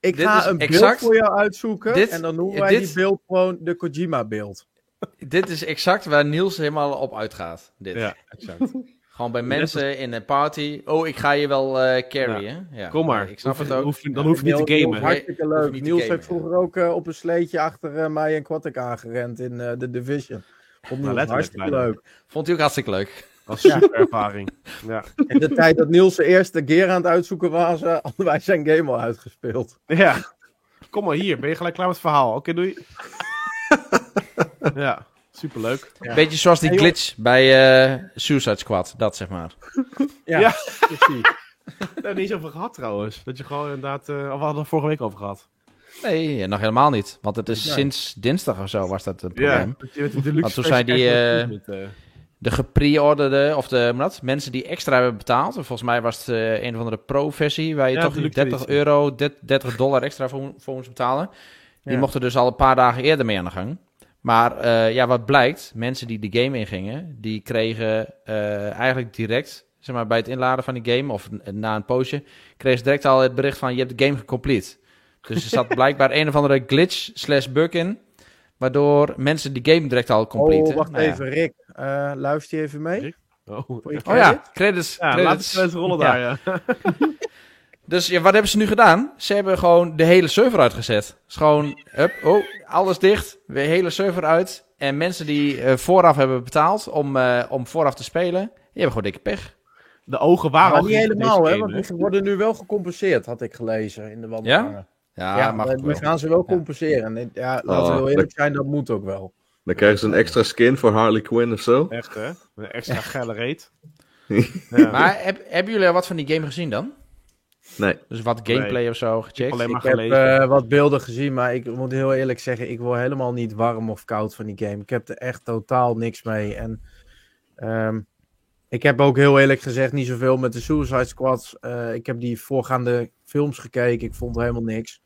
Ik Dit ga een beeld voor jou uitzoeken Dit- en dan noemen wij dit- die beeld gewoon de Kojima-beeld. <laughs> Dit is exact waar Niels helemaal op uitgaat. Dit. Ja, exact. <laughs> Gewoon bij mensen in een party. Oh, ik ga je wel eh carryen. Ja. Kom maar. Ik snap Hoef- het ook. hoef dan hoef je niet te gamen. Niels, Hartstikke leuk. Niels gamen, heeft vroeger ook eh, op een sleetje achter eh, mij en Quatic aangerend in de Division. Letterlijk hartstikke bijna. leuk. Vond hij ook hartstikke leuk. Dat was super ervaring. Ja. <laughs> In de tijd dat Niels de eerste keer aan het uitzoeken was, eh, hadden wij zijn game al uitgespeeld. ja. Kom maar hier. Ben je gelijk klaar met het verhaal? Oké, doei. <laughs> ja, superleuk. Ja. Beetje zoals die glitch bij eh, Suicide Squad. Dat zeg maar. <laughs> Ja, Ja. precies. Daar hebben we het niet eens over gehad trouwens. Dat je gewoon inderdaad... eh, we hadden het vorige week over gehad. Nee, nog helemaal niet. Want het is sinds dinsdag of zo was dat Ja. probleem. de Want toen zei die, eh, met, eh, De gepreorderde, of de, dat, mensen die extra hebben betaald. Volgens mij was het eh, een of andere pro-versie. Waar je Ja, toch luxe 30 editie. euro, 30 dollar extra voor, voor moest betalen. Die Ja. mochten dus al een paar dagen eerder mee aan de gang. Maar eh, ja, wat blijkt, mensen die de game ingingen, die kregen eh, eigenlijk direct, zeg maar bij het inladen van die game, of na een poosje, kregen ze direct al het bericht van je hebt de game gecomplete. Dus er zat blijkbaar een of andere glitch slash bug in, waardoor mensen die game direct al complete. Oh, wacht Nou ja. even, Rick. Eh, luister je even mee? Rick? Oh, Oh ja, credit? credits. ja, credits. laat rollen Ja. daar, ja. <laughs> Dus ja, wat hebben ze nu gedaan? Ze hebben gewoon de hele server uitgezet. Dus gewoon, hup, oh, alles dicht, de hele server uit. En mensen die eh, vooraf hebben betaald om, eh, om vooraf te spelen, die hebben gewoon dikke pech. De ogen waren Maar al niet helemaal, hè? Want die worden nu wel gecompenseerd, had ik gelezen in de wandelgangen. Ja, Ja, maar wel. gaan ze wel compenseren. En, Ja, laten we Oh, heel eerlijk zijn, dat moet ook wel. Dan krijgen ze een extra skin voor Harley Quinn of zo. Echt, hè? Een extra geile reet. <laughs> ja. Maar heb, hebben jullie al wat van die game gezien dan? Nee. Dus wat gameplay of zo gecheckt? alleen maar Ik heb gelezen. eh, wat beelden gezien, maar ik moet heel eerlijk zeggen, ik word helemaal niet warm of koud van die game. Ik heb er echt totaal niks mee. En ehm, ik heb ook heel eerlijk gezegd niet zoveel met de Suicide Squads. Eh, ik heb die voorgaande films gekeken, ik vond helemaal niks.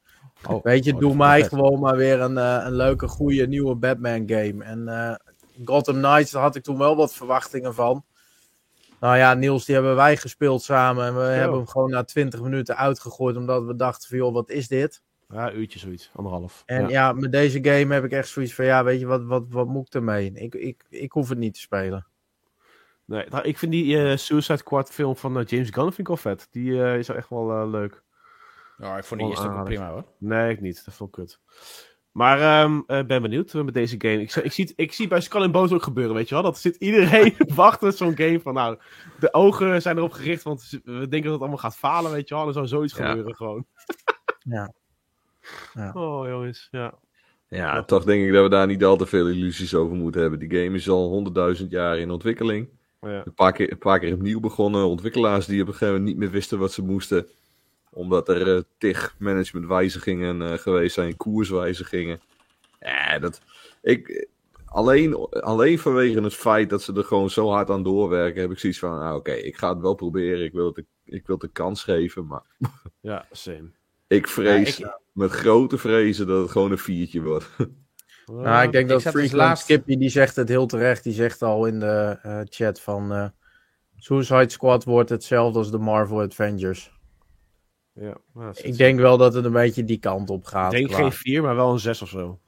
Oh, Weet je, oh, doe mij vet. gewoon maar weer een, eh, een leuke, goede, nieuwe Batman game. En eh, Gotham Knights, daar had ik toen wel wat verwachtingen van. Nou ja, Niels, die hebben wij gespeeld samen. En we hebben hem gewoon na 20 minuten uitgegooid. Omdat we dachten van, joh, wat is dit? Ja, uurtje zoiets. Anderhalf. En ja. ja. met deze game heb ik echt zoiets van, ja, weet je, wat, wat, wat moet ik ermee? Ik, ik, ik hoef het niet te spelen. Nee, nou, ik vind die eh, Suicide Squad film van James Gunn vind ik wel vet. Die eh, is wel echt wel eh, leuk. Ja, ik vond die eerste ook prima hoor. Nee, ik niet. Dat vond ik kut. Maar ehm, eh, ben benieuwd eh, met deze game. Ik, zie- ik, zie, het- ik zie bij Skull and Bones ook gebeuren, weet je wel. Dat zit iedereen <laughs> wachten zo'n game van, nou, de ogen zijn erop gericht, want we denken dat het allemaal gaat falen, weet je wel. Er zou zoiets Ja. gebeuren gewoon. Ja. <laughs> Ja. Oh, jongens, ja. Ja, toch denk ik dat we daar niet al te veel illusies over moeten hebben. Die game is al honderdduizend jaar in ontwikkeling. ja. Een paar, keer, een paar keer opnieuw begonnen. Ontwikkelaars die op een gegeven moment niet meer wisten wat ze moesten. Omdat er eh, tig managementwijzigingen eh, geweest zijn, koerswijzigingen. Ja, dat, ik, alleen, alleen vanwege het feit dat ze er gewoon zo hard aan doorwerken, heb ik zoiets van, nou, oké, ik ga het wel proberen. Ik wil het, ik wil het een kans geven, maar... <laughs> Ja, same. Ik vrees, ja, ik... met grote vrezen, dat het gewoon een viertje wordt. <laughs> Nou, ik denk dat dus Freak laatst... Skippy, die zegt het heel terecht. Die zegt al in de uh, chat van... Uh, Suicide Squad wordt hetzelfde als de Marvel Avengers. Ja, nou, ik denk wel dat het een beetje die kant op gaat. Ik denk geen 4, maar wel een 6 of zo.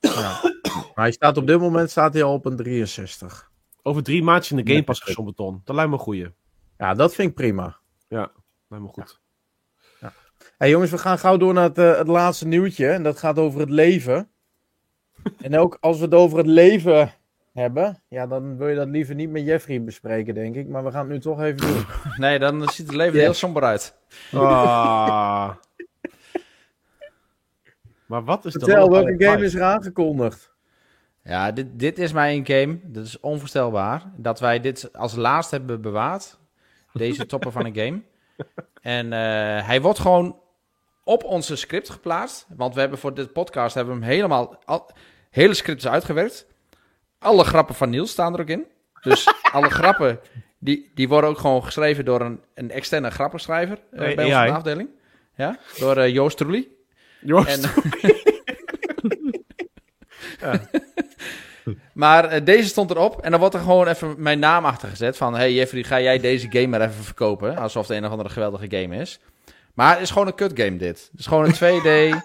Ja. maar hij staat op dit moment staat hij al op een 63. Over drie maandjes in de Game Pass gezond beton. Dat lijkt me een goeie. Ja, dat vind ik prima. Ja, lijkt me goed. Ja. Hey jongens, we gaan gauw door naar het, uh, het laatste nieuwtje. En dat gaat over het leven. <laughs> en ook als we het over het leven hebben, ja, dan wil je dat liever niet met Jeffrey bespreken, denk ik. Maar we gaan het nu toch even doen. <laughs> Nee, dan ziet het leven heel somber uit. Ah. <laughs> maar wat is Vertel, welke game is er aangekondigd? Ja, dit, dit is mij een game, dat is onvoorstelbaar, dat wij dit als laatst hebben bewaard. Deze <laughs> topper van een game. En uh, hij wordt gewoon op onze script geplaatst. Want we hebben voor dit podcast hebben we hem helemaal, al, hele scripts uitgewerkt. Alle grappen van Niels staan er ook in. Dus <laughs> alle grappen, die, die worden ook gewoon geschreven door een, een externe grappenschrijver uh, bij onze afdeling. Ja, door uh, Joost Trulli. Joost en. <laughs> <laughs> Maar uh, deze stond erop en dan wordt er gewoon even mijn naam achter gezet. Van, hey Jeffrey, ga jij deze game maar even verkopen? Alsof het een of andere geweldige game is. Maar het is gewoon een kut game dit. Het is gewoon een 2D...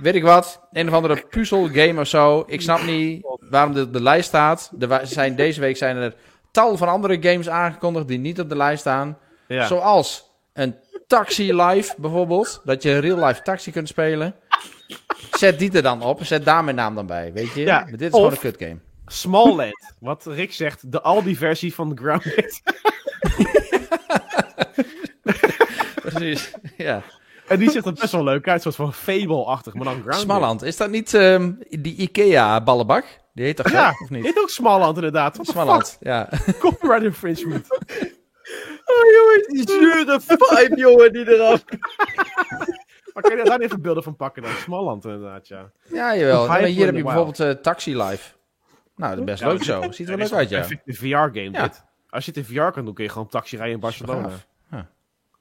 weet ik wat, een of andere puzzel game of zo. Ik snap niet waarom dit op de lijst staat. Er zijn, deze week zijn er tal van andere games aangekondigd die niet op de lijst staan. Ja. Zoals een Taxi Live bijvoorbeeld. Dat je real-life taxi kunt spelen. Zet die er dan op. Zet daar mijn naam dan bij. Weet je? Ja, dit is gewoon een kut game. Small Wat Rick zegt, de Aldi-versie van Grounded. <laughs> Precies, ja. En die ziet er best wel leuk uit, soort van Fable-achtig, maar dan. Smalland, is dat niet um, die Ikea-ballenbak? Die heet toch ja, of niet? heet ook Smalland inderdaad. Smalland, ja. <laughs> <laughs> Copyright infringement. oh jongens, die zure vibe jongen die eraf. <laughs> maar kan je daar even beelden van pakken dan? Smalland inderdaad, ja. Ja, jawel. hier heb je bijvoorbeeld uh, Taxi Live. Nou, dat is best ja, leuk zo. Ziet er wel leuk uit, ja. Een VR-game ja. dit. Als je het in VR kan doen, kun je gewoon taxi rijden in Barcelona.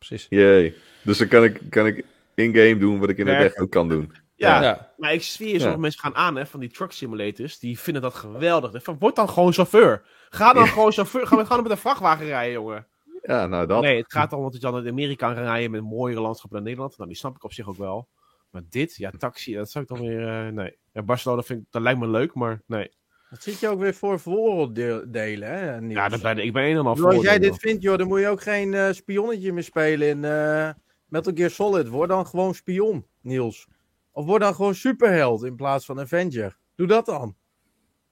Precies. Jee. Dus dan kan ik, kan ik in-game doen wat ik in de echt ook kan doen. Ja, ja. maar ik zweer je, sommige mensen gaan aan hè, van die truck simulators. Die vinden dat geweldig. Van, word dan gewoon chauffeur. Ga dan gewoon chauffeur. Ga, dan met een vrachtwagen rijden, jongen. Ja, nou dat. Nee, het gaat om dat je dan in Amerika kan rijden met mooiere landschappen dan Nederland. Nou, die snap ik op zich ook wel. Maar dit, ja, taxi, dat zou ik dan weer... Uh, nee. Ja, Barcelona vind ik, dat lijkt me leuk, maar nee. Dat zit je ook weer voor vooroordelen, hè? Niels? Ja, dat ben, ik ben een en al. Als jij dit vindt, joh, dan moet je ook geen uh, spionnetje meer spelen in uh, Metal Gear Solid. Word dan gewoon spion, Niels. Of word dan gewoon superheld in plaats van Avenger. Doe dat dan.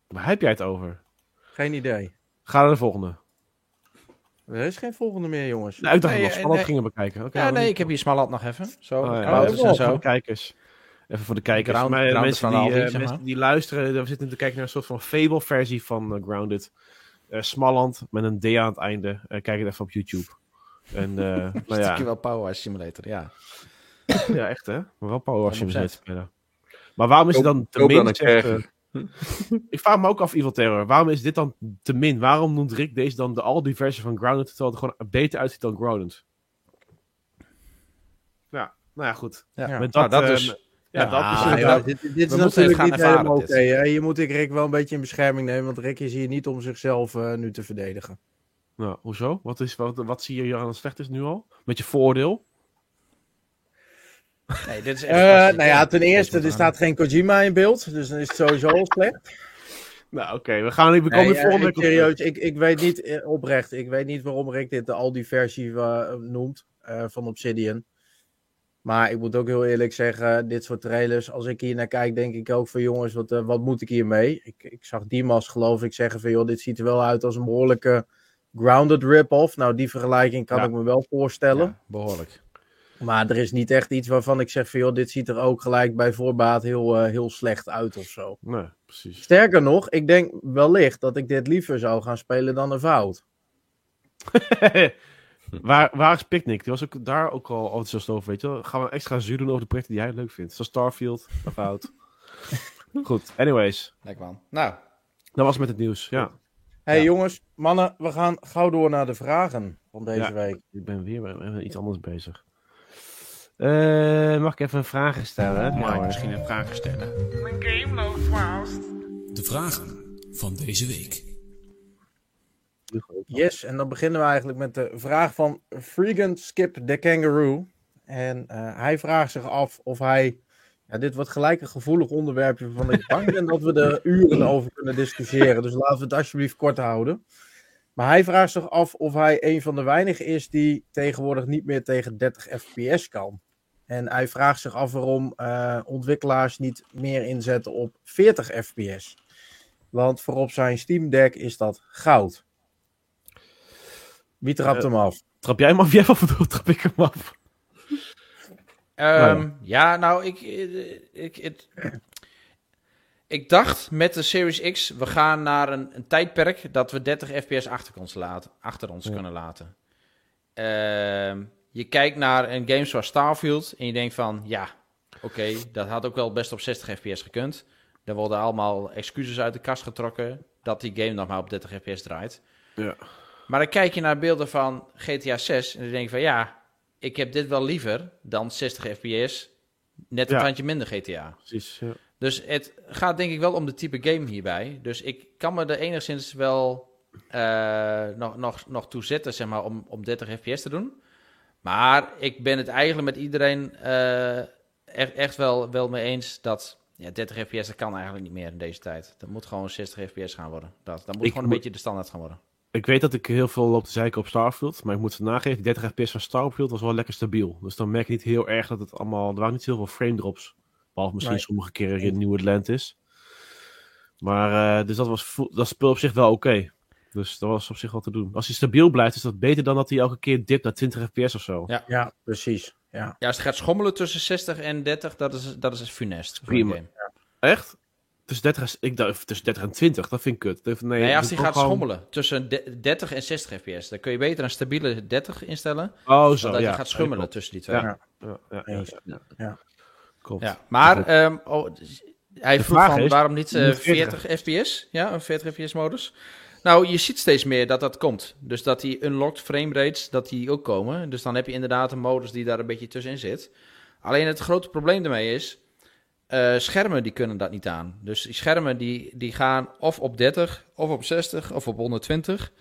Waar heb jij het over? Geen idee. Ga naar de volgende. Er is geen volgende meer, jongens. Nou, ik dacht nee, nog Smalland nee. gingen bekijken. Okay, ja, nee, ik heb hier Smalland nog even. Zo, oh, ja. en zo. Kijkers. Even voor de kijkers. Ground, maar, Ground mensen, die, uh, mensen die luisteren, we zitten te kijken naar een soort van Fable-versie van uh, Grounded. Uh, Smalland met een D aan het einde. kijk het even op YouTube. En, <laughs> nou ja. wel Power Simulator, ja. <coughs> ja, echt hè? Maar wel Power Simulator spelen. Maar waarom is het dan te min? Zegt, <laughs> ik vraag me ook af, Evil Terror. Waarom is dit dan te min? Waarom noemt Rick deze dan de al die versie van Grounded, terwijl het gewoon beter uitziet dan Grounded? Ja, nou ja, goed. Ja, Met dat, nou, dat is... Ja, dat is ja, dit, dit is natuurlijk niet helemaal oké. Okay, je moet ik Rick wel een beetje in bescherming nemen, want Rick is hier niet om zichzelf uh, nu te verdedigen. Nou, hoezo? Wat, is, wat, wat zie je hier aan het slecht is nu al? Met je voordeel? Nee, dit is echt uh, nou ja, ten eerste, er staat geen Kojima in beeld, dus dan is het sowieso al slecht. Nou, oké, we gaan we komen nee, volgende uh, serieus, ik, ik weet niet, oprecht, ik weet niet waarom Rick dit de Aldi-versie noemt van Obsidian. Maar ik moet ook heel eerlijk zeggen, dit soort trailers, als ik hier naar kijk, denk ik ook van jongens, wat, wat moet ik hiermee? Ik, ik zag Dimas geloof ik zeggen van joh, dit ziet er wel uit als een behoorlijke grounded rip-off. Nou, die vergelijking kan ja. ik me wel voorstellen. Ja, behoorlijk. Maar er is niet echt iets waarvan ik zeg van joh, dit ziet er ook gelijk bij voorbaat heel, uh, heel slecht uit of zo. Nee, precies. Sterker nog, ik denk wellicht dat ik dit liever zou gaan spelen dan een fout. <laughs> waar, waar is Picnic? Die was ook daar ook al enthousiast over, weet je wel. Gaan we extra zuur doen over de projecten die jij leuk vindt. Zoals Starfield, een fout. <laughs> Goed, anyways. Lekker man. Nou. Dat was met het nieuws, ja. hey, Ja. jongens, mannen, we gaan gauw door naar de vragen van deze Ja. week. Ik ben weer met iets anders bezig. Eh, mag ik even een vraag stellen? Mag ik hoor. misschien een vraag stellen? De vragen van deze week. Yes, en dan beginnen we eigenlijk met de vraag van Freegan Skip the Kangaroo. En eh, hij vraagt zich af of hij. Ja, dit wordt gelijk een gevoelig onderwerpje waarvan ik bang ben dat we er uren over kunnen discussiëren. Dus laten we het alsjeblieft kort houden. Maar hij vraagt zich af of hij een van de weinigen is die tegenwoordig niet meer tegen 30 fps kan. En hij vraagt zich af waarom eh, ontwikkelaars niet meer inzetten op 40 fps. Want voor op zijn Steam Deck is dat goud. Wie trapt Eh, hem af? Trap jij hem af? <laughs> Jij of trap ik hem af? Ehm, ja, nou, ik, ik, het- ik dacht met de Series X, we gaan naar een, een tijdperk dat we 30 fps achter ons, laten, achter ons Ja. kunnen laten. Ehm, je kijkt naar een game zoals Starfield en je denkt van, ja, oké, dat had ook wel best op 60 fps gekund. Er worden allemaal excuses uit de kast getrokken dat die game nog maar op 30 fps draait. Ja. Maar dan kijk je naar beelden van GTA 6 en dan denk je van, ja, ik heb dit wel liever dan 60 fps, net een Ja. tandje minder GTA. Precies, ja. Dus het gaat denk ik wel om de type game hierbij. Dus ik kan me er enigszins wel eh, nog, nog, nog toe zetten, zeg maar, om, om 30 fps te doen. Maar ik ben het eigenlijk met iedereen eh, echt, echt wel, wel mee eens dat ja, 30 fps, dat kan eigenlijk niet meer in deze tijd. Dat moet gewoon 60 fps gaan worden. Dat, dat moet Ik gewoon een moet- beetje de standaard gaan worden. Ik weet dat ik heel veel loop te zeiken op Starfield, maar ik moet ze nageven, die 30 fps van Starfield was wel lekker stabiel. Dus dan merk je niet heel erg dat het allemaal, er waren niet heel veel frame drops. Behalve misschien Nee. sommige keren in New Atlantis. Maar, eh, dus dat was dat speel op zich wel oké. Dus dat was op zich wel te doen. Als hij stabiel blijft, is dat beter dan dat hij elke keer dipt naar 20 fps of zo. Ja. Ja, precies. Ja. Ja, als het gaat schommelen tussen 60 en 30, dat is, dat is funest. Prima. Echt? Tussen 30, en- ik dacht, tussen 30 en 20, dat vind ik kut. Nee, Nee, als die gaat gewoon- schommelen tussen de- 30 en 60 fps, dan kun je beter een stabiele 30 instellen, Oh, zo, dat ja. je gaat schummelen klopt. tussen die twee. Ja. Ja. Ja, ja, klopt. Maar ehm, oh, hij De vroeg van is, waarom niet eh, moet 40 fps? Ja, een 40 fps modus. Nou, je ziet steeds meer dat dat komt. Dus dat die unlocked frame rates, dat die ook komen. Dus dan heb je inderdaad een modus die daar een beetje tussenin zit. Alleen het grote probleem daarmee is, eh, schermen die kunnen dat niet aan. Dus die schermen die, die gaan of op 30, of op 60, of op 120.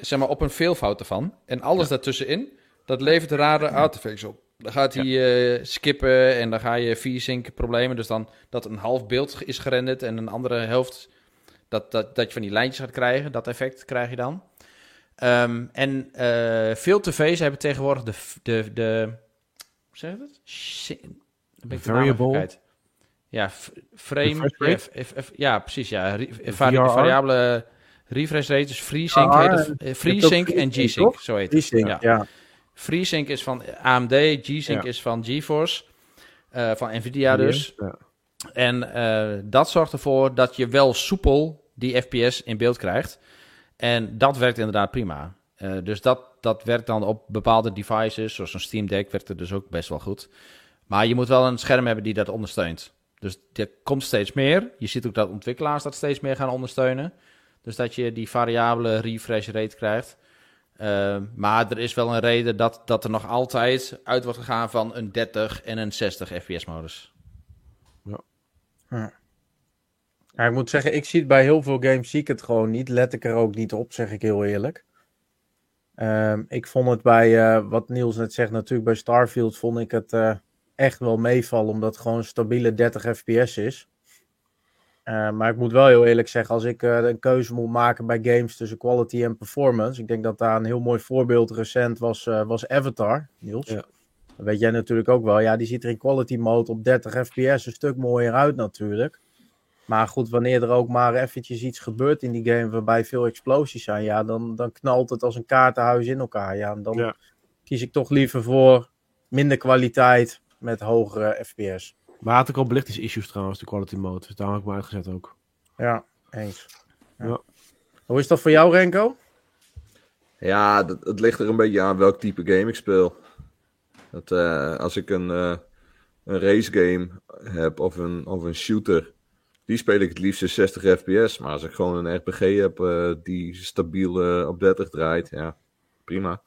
Zeg maar op een veelvoud ervan. En alles daartussenin, dat levert rare artifacts op. Dan gaat hij eh, skippen en dan ga je v-sync problemen. Dus dan dat een half beeld is gerenderd en een andere helft... Dat, dat, dat je van die lijntjes gaat krijgen. Dat effect krijg je dan. Ehm, en eh, veel tv's hebben tegenwoordig de... de, de hoe zeg je dat? Variable? Ja, frame... Ja, rate? f- f- ja, precies. Ja. Vari- VRR? variabele refresh rate. Dus FreeSync Ah, heet het. Eh, FreeSync en G-Sync, zo heet het. Ja. ja. FreeSync is van AMD, G-Sync Ja. is van GeForce, eh, van Nvidia dus. En eh, dat zorgt ervoor dat je wel soepel die FPS in beeld krijgt. En dat werkt inderdaad prima. Eh, dus dat, dat werkt dan op bepaalde devices, zoals een Steam Deck werkt er dus ook best wel goed. Maar je moet wel een scherm hebben die dat ondersteunt. Dus er komt steeds meer. Je ziet ook dat ontwikkelaars dat steeds meer gaan ondersteunen. Dus dat je die variabele refresh rate krijgt. Uh, maar er is wel een reden dat, dat er nog altijd uit wordt gegaan van een 30 en een 60 FPS-modus. Ja, ik moet zeggen, ik zie het bij heel veel games, zie ik het gewoon niet. Let ik er ook niet op, zeg ik heel eerlijk. Ehm, ik vond het bij, eh, wat Niels net zegt, natuurlijk bij Starfield vond ik het uh, echt wel meevallen, omdat het gewoon een stabiele 30 fps is. Uh, maar ik moet wel heel eerlijk zeggen, als ik uh, een keuze moet maken bij games tussen quality en performance, ik denk dat daar een heel mooi voorbeeld recent was, uh, was Avatar, Niels. Ja. Dat weet jij natuurlijk ook wel. Ja, die ziet er in quality mode op 30 fps een stuk mooier uit natuurlijk. Maar goed, wanneer er ook maar eventjes iets gebeurt in die game waarbij veel explosies zijn, ja, dan, dan knalt het als een kaartenhuis in elkaar. Ja, en dan Ja. kies ik toch liever voor minder kwaliteit met hogere FPS. Maar had ook al belichtingsissues trouwens, de quality mode. Dus daar heb ik me uitgezet ook. Ja, eens. Ja. Ja. Hoe is dat voor jou, Renko? Ja, dat, het ligt er een beetje aan welk type game ik speel. Dat, eh, als ik een, uh, een race game heb of een, of een shooter, die speel ik het liefst in 60 fps. Maar als ik gewoon een RPG heb uh, die stabiel uh, op 30 draait, ja, prima.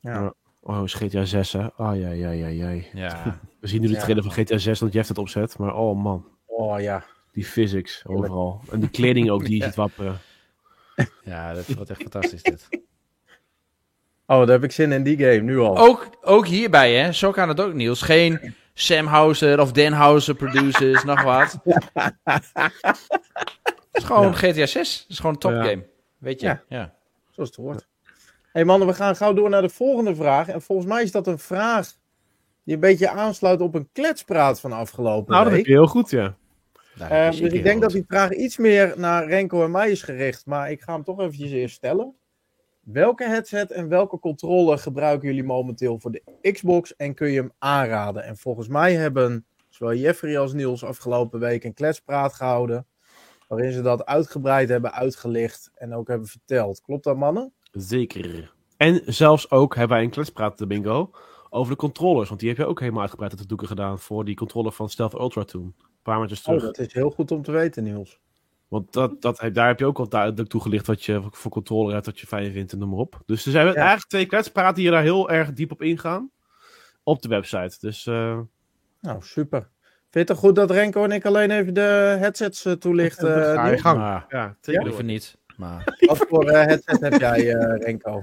Ja. Oh, is GTA 6 hè? Oh, ja, ja, ja, ja. Ja. We zien nu de trailer van GTA 6 dat Jeff het opzet, maar oh man. Oh ja. Die physics overal. En die kleding ook die je <laughs> ziet wapperen. Ja, dat wordt echt fantastisch dit. <laughs> Oh, daar heb ik zin in die game, nu al. Ook, ook hierbij, hè? Zo kan het ook, Niels. Geen Sam Houser of Dan Houser producers, nog wat. <laughs> Het is gewoon GTA 6. Het is gewoon een topgame. Weet je? Ja. ja. Zoals het hoort. Hey mannen, we gaan gauw door naar de volgende vraag. En volgens mij is dat een vraag die een beetje aansluit op een kletspraat van afgelopen Nou, dat week. heb je heel goed, ja. Eh, heb je dus ik denk dat die vraag iets meer naar Renko en mij is gericht. Maar ik ga hem toch eventjes eerst stellen. Welke headset en welke controller gebruiken jullie momenteel voor de Xbox en kun je hem aanraden? En volgens mij hebben zowel Jeffrey als Niels afgelopen week een kletspraat gehouden. Waarin ze dat uitgebreid hebben uitgelicht en ook hebben verteld. Klopt dat, mannen? Zeker. En zelfs ook hebben wij een kletspraat de bingo over de controllers. Want die heb je ook helemaal uitgebreid uit de doeken gedaan voor die controller van Stealth Ultra toen. Een paar maandjes terug. Oh, dat is heel goed om te weten, Niels. Want dat, dat, daar heb je ook al duidelijk toegelicht wat je voor controller hebt, wat je fijn vindt en noem maar op. Dus er zijn eigenlijk twee kletspraten die daar heel erg diep op ingaan. Op de website. Dus eh, Nou, super. Vind je het toch goed dat Renko en ik alleen even de headsets eh, toelichten? ga je Niels? gang. Maar, ja, zeker. liever niet. Maar <laughs> Wat voor eh, headset heb jij, eh, Renko?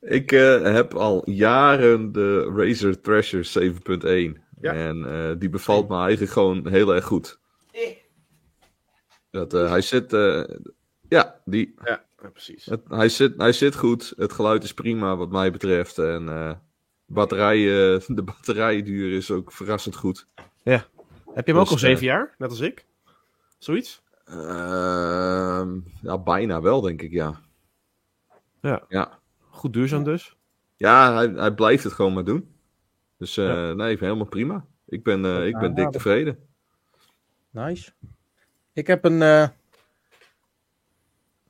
Ik eh, heb al jaren de Razer Thrasher 7.1. Ja. En eh, die bevalt me eigenlijk gewoon heel erg goed. Dat, eh, hij zit... eh, ja, die, Ja, ja, precies. het, hij, zit, hij zit goed. Het geluid is prima wat mij betreft. En eh, batterij, <laughs> de batterijduur is ook verrassend goed. Heb je hem ook Dus, al zeven jaar? Net als ik? Zoiets? Ehm, ja, bijna wel, denk ik, ja. Ja. Ja, Goed duurzaam dus. ja hij, hij blijft het gewoon maar doen. Dus eh, Ja. nee, helemaal prima. Ik ben, eh, ik ben dik tevreden. Nice. Ik heb een eh,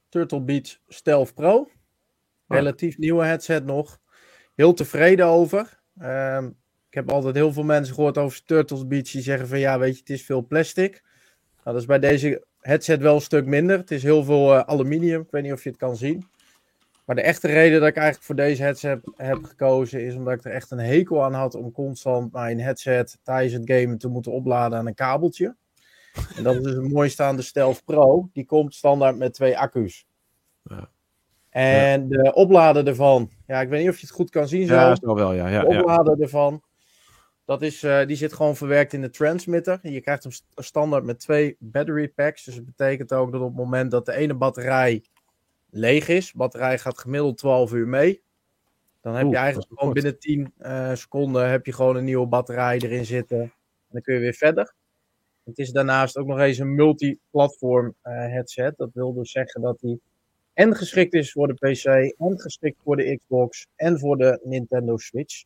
Turtle Beach Stealth Pro. Relatief nieuwe headset nog. Heel tevreden over. Ehm, ik heb altijd heel veel mensen gehoord over Turtle Beach die zeggen van ja, weet je, het is veel plastic. Nou, dat is bij deze headset wel een stuk minder. Het is heel veel eh, aluminium. Ik weet niet of je het kan zien. Maar de echte reden dat ik eigenlijk voor deze headset heb gekozen is omdat ik er echt een hekel aan had om constant mijn headset tijdens het gamen te moeten opladen aan een kabeltje. En dat is dus een mooi staande Stealth Pro. Die komt standaard met twee accu's. Ja. En de oplader ervan, ja, ik weet niet of je het goed kan zien zo. Ja, dat is wel wel, ja. ja, de ja. oplader ervan, dat is, eh, die zit gewoon verwerkt in de transmitter. Je krijgt hem st- standaard met twee battery packs. Dus dat betekent ook dat op het moment dat de ene batterij leeg is, batterij gaat gemiddeld 12 uur mee. Dan heb Oeh, je eigenlijk gewoon kort. binnen 10 eh, seconden heb je gewoon een nieuwe batterij erin zitten. En dan kun je weer verder. Het is daarnaast ook nog eens een multi-platform eh, headset. Dat wil dus zeggen dat hij en geschikt is voor de PC, en geschikt voor de Xbox en voor de Nintendo Switch.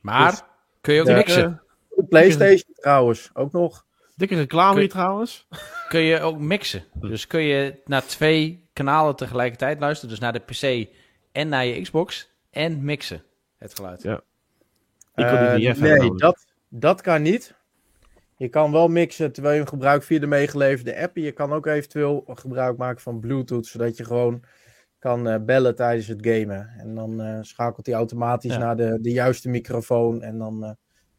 Maar Dus- kun je ook mixen? De PlayStation trouwens ook nog. Dikke reclame Kun- hier trouwens. Kun je ook mixen. Dus kun je naar twee kanalen tegelijkertijd luisteren. Dus naar de PC en naar je Xbox. En mixen het geluid. Ja. Ik niet Eh, nee, dat, dat kan niet. Je kan wel mixen terwijl je hem gebruikt via de meegeleverde app. Je kan ook eventueel gebruik maken van Bluetooth, zodat je gewoon kan eh, bellen tijdens het gamen. En dan eh, schakelt hij automatisch Ja. naar de, de juiste microfoon. En dan, eh,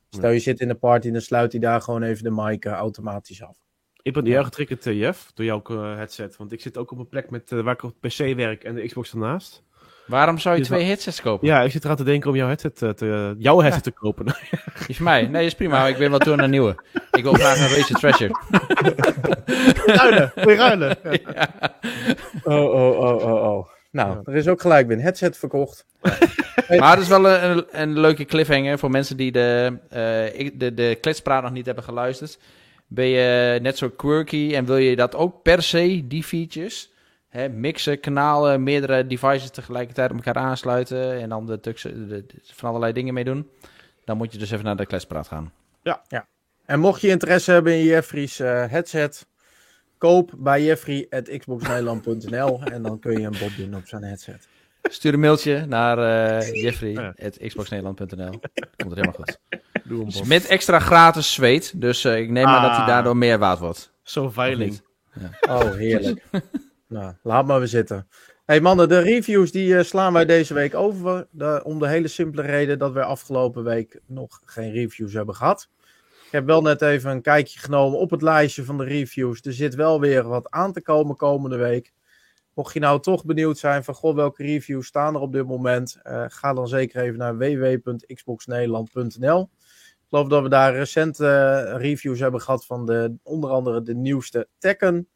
stel je zit in de party, dan sluit hij daar gewoon even de mic automatisch af. Ik ben heel getriggerd, Jeff, door jouw headset. Want ik zit ook op een plek met, eh, waar ik op PC werk en de Xbox ernaast. Waarom zou je Dus twee headsets kopen? Ja, ik zit eraan te denken om jouw headset, eh, te, jouw <laughs> headset te kopen. Die is voor mij. Nee, is prima. Ik wil wel door naar een nieuwe. Ik wil graag een Razer Treasure. <laughs> ruilen, weer ruilen. Oh, oh, oh, oh, oh. Nou, er is ook gelijk weer een headset verkocht. Maar het is wel een, een, een leuke cliffhanger voor mensen die de, eh, de, de kletspraat nog niet hebben geluisterd. Ben je net zo quirky en wil je dat ook per se, die features? Hè, mixen, kanalen, meerdere devices tegelijkertijd op elkaar aansluiten en dan de, tux- de- de- van allerlei dingen mee doen. Dan moet je dus even naar de kletspraat gaan. En mocht je interesse hebben in Jeffrey's eh, headset, koop bij Jeffrey at xboxnederland.nl <laughs> en dan kun je een bod doen op zijn headset. Stuur een mailtje naar eh <laughs> Ja. jeffrey.xboxnederland.nl. Komt het helemaal goed. Dus met extra gratis zweet. Dus uh, ik neem ah. aan dat hij daardoor meer waard wordt. Zo'n veiling. Ja. Oh, heerlijk. <laughs> nou, laat maar weer zitten. hey mannen, de reviews die uh, slaan wij deze week over. Om de hele simpele reden dat we afgelopen week nog geen reviews hebben gehad. Ik heb wel net even een kijkje genomen op het lijstje van de reviews. Er zit wel weer wat aan te komen komende week. Mocht je nou toch benieuwd zijn van goh, welke reviews staan er op dit moment, uh, ga dan zeker even naar www.xboxnederland.nl. Ik geloof dat we daar recente uh, reviews hebben gehad van de, onder andere de nieuwste Tekken.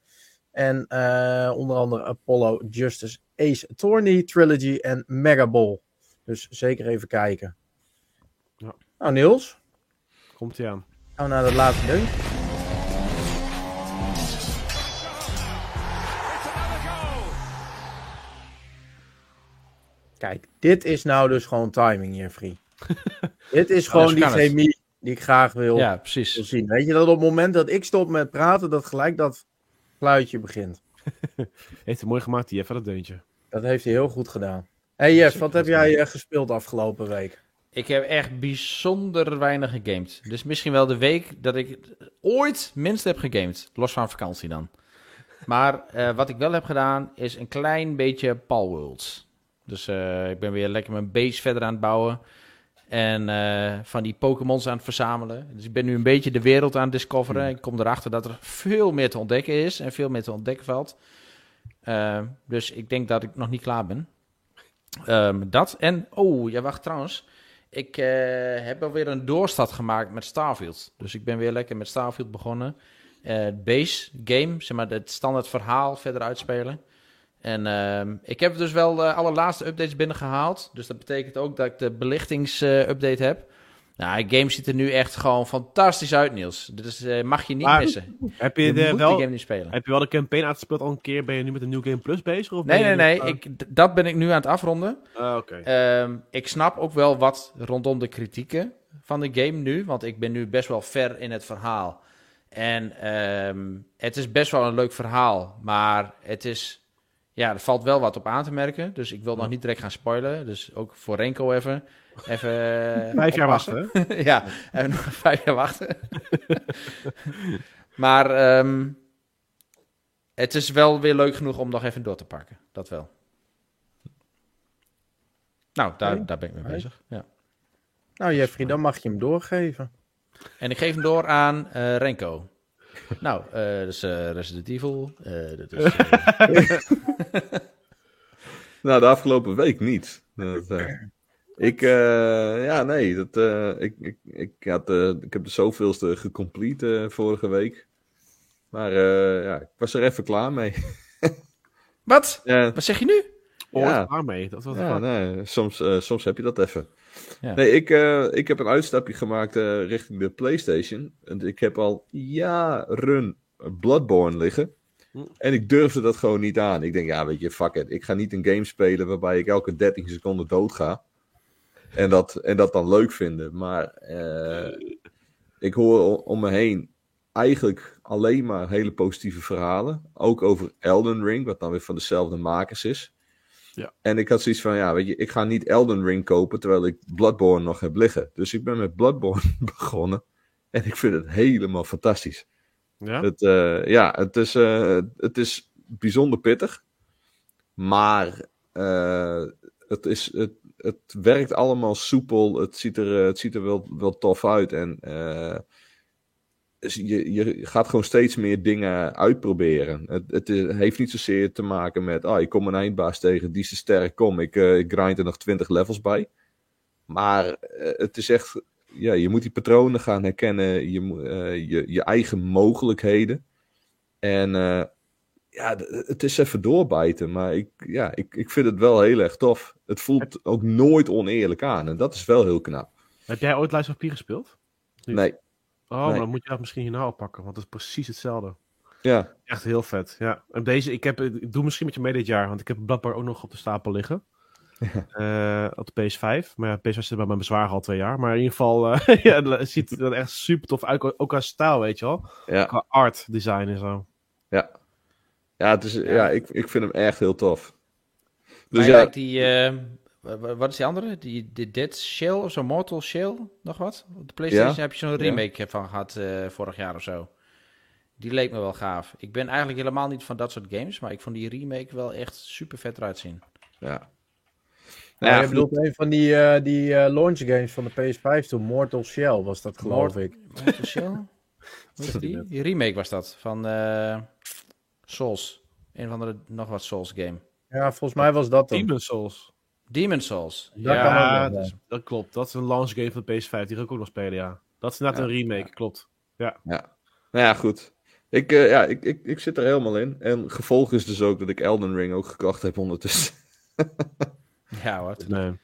En uh, onder andere Apollo Justice Ace Attorney Trilogy en Mega Ball. Dus zeker even kijken. Ja. Nou Niels. Komt ie aan. Gaan we naar de laatste ding. Kijk, dit is nou dus gewoon timing, Jeffrey. <laughs> dit is gewoon die chemie die ik graag wil, ja, precies. wil zien. Weet je, dat op het moment dat ik stop met praten, dat gelijk dat fluitje begint. <laughs> heeft hij mooi gemaakt, Jeff, dat deuntje. Dat heeft hij heel goed gedaan. hey Jeff, wat heb jij uh, gespeeld afgelopen week? Ik heb echt bijzonder weinig gegamed. Dus misschien wel de week dat ik ooit minst heb gegamed. Los van vakantie dan. Maar uh, wat ik wel heb gedaan, is een klein beetje Palworlds. Dus uh, ik ben weer lekker mijn base verder aan het bouwen. En uh, van die Pokémons aan het verzamelen. Dus ik ben nu een beetje de wereld aan het discoveren. Hmm. Ik kom erachter dat er veel meer te ontdekken is. En veel meer te ontdekken valt. Uh, dus ik denk dat ik nog niet klaar ben. Um, dat. En, oh, ja, wacht trouwens. Ik uh, heb alweer een doorstart gemaakt met Starfield. Dus ik ben weer lekker met Starfield begonnen. base game, zeg maar, het standaard verhaal verder uitspelen. En uh, ik heb dus wel de allerlaatste updates binnengehaald. Dus dat betekent ook dat ik de belichtingsupdate heb. Nou, de game ziet er nu echt gewoon fantastisch uit, Niels. Dus uh, mag je niet maar, missen. Heb je, je de, wel, game niet spelen. Heb je wel de campaign uitgespeeld al een keer? Ben je nu met een New Game Plus bezig? Of nee, nee, nee. Ik, dat ben ik nu aan het afronden. Uh, okay. um, ik snap ook wel wat rondom de kritieken van de game nu. Want ik ben nu best wel ver in het verhaal. En um, het is best wel een leuk verhaal. Maar het is ja, er valt wel wat op aan te merken. Dus ik wil nog niet direct gaan spoilen. Dus ook voor Renko even. even <laughs> eh, <laughs> <laughs> vijf jaar wachten. ja, even nog vijf jaar wachten. maar um, het is wel weer leuk genoeg om nog even door te pakken. Dat wel. Nou, daar, daar ben ik mee bezig. Ja. Nou, Jeffrey, dan mag je hem doorgeven. En ik geef hem door aan uh, Renko. Nou, uh, dus uh, Resident Evil. Uh, dat is, <laughs> nou, de afgelopen week niet. Dat, ik, ja, nee, dat, ik, ik, ik, had, ik heb de zoveelste gecomplete vorige week. Maar ja, ik was er even klaar mee. Wat? Wat zeg je nu? Oh, ja. klaar mee. Dat was ja, nee, soms, soms heb je dat even. Ja. Nee, ik, uh, ik heb een uitstapje gemaakt uh, richting de PlayStation. En ik heb al jaren Bloodborne liggen. Hm. En ik durfde dat gewoon niet aan. Ik denk, ja, weet je, fuck it. Ik ga niet een game spelen waarbij ik elke 13 seconden dood ga. En dat, en dat dan leuk vinden. Maar uh, ik hoor om me heen eigenlijk alleen maar hele positieve verhalen. Ook over Elden Ring, wat dan weer van dezelfde makers is. Ja. En ik had zoiets van, ja, weet je, ik ga niet Elden Ring kopen terwijl ik Bloodborne nog heb liggen. Dus ik ben met Bloodborne <laughs> begonnen. En ik vind het helemaal fantastisch. Ja, het, uh, ja, het, is, uh, het is bijzonder pittig. Maar uh, het, is, het, het werkt allemaal soepel. Het ziet er, het ziet er wel, wel tof uit. En je, je gaat gewoon steeds meer dingen uitproberen. Het, het, heeft niet zozeer te maken met, ah, ik kom een eindbaas tegen, die is te sterk, kom, ik, uh, ik grind er nog 20 levels bij. Maar uh, het is echt, ja, je moet die patronen gaan herkennen, je, uh, je, je eigen mogelijkheden. En ja, het is even doorbijten, maar ik, ja, ik, ik vind het wel heel erg tof. Het voelt ook nooit oneerlijk aan en dat is wel heel knap. Heb jij ooit Lies of P gespeeld? Nee. Oh, maar dan moet je dat misschien hierna oppakken, want het is precies hetzelfde. Ja. Echt heel vet, ja. En deze, ik, heb, ik doe misschien met je mee dit jaar, want ik heb Bloodborne ook nog op de stapel liggen. Ja. Uh, op de PS5. Maar ja, PS5 zit bij mijn bezwaar al twee jaar. Maar in ieder geval, uh, <laughs> ja, het ziet er echt super tof uit. Ook qua stijl, weet je wel. Ja. Qua art design en zo. Ja. Ja, het is, ja. ja ik, ik vind hem echt heel tof. Dus ja. die, uh, wat is die andere? Die, die Dead Shell of zo, Mortal Shell, nog wat? Op de PlayStation heb je zo'n remake van gehad uh, vorig jaar of zo. Die leek me wel gaaf. Ik ben eigenlijk helemaal niet van dat soort games, maar ik vond die remake wel echt super vet eruit zien. Ja. Nou, ja, je bedoelt een van die, uh, die uh, launch games van de PS5 toen, Mortal Shell was dat geloof ik. Mortal Shell? <laughs> Wat die? die remake was dat, van uh, Souls. Een van de nog wat Souls game. Ja, volgens mij was dat dan. Demon Souls. Demon Souls. Dat ja, dat, dat, klopt. Dat is een launch game van de PS5. Die ga ik ook nog spelen, ja. Dat is net een remake, klopt. Ja. ja. Nou ja, goed. Ik, uh, ja, ik, ik, ik zit er helemaal in. En gevolg is dus ook dat ik Elden Ring ook gekocht heb ondertussen. <laughs> ja, wat? Nee.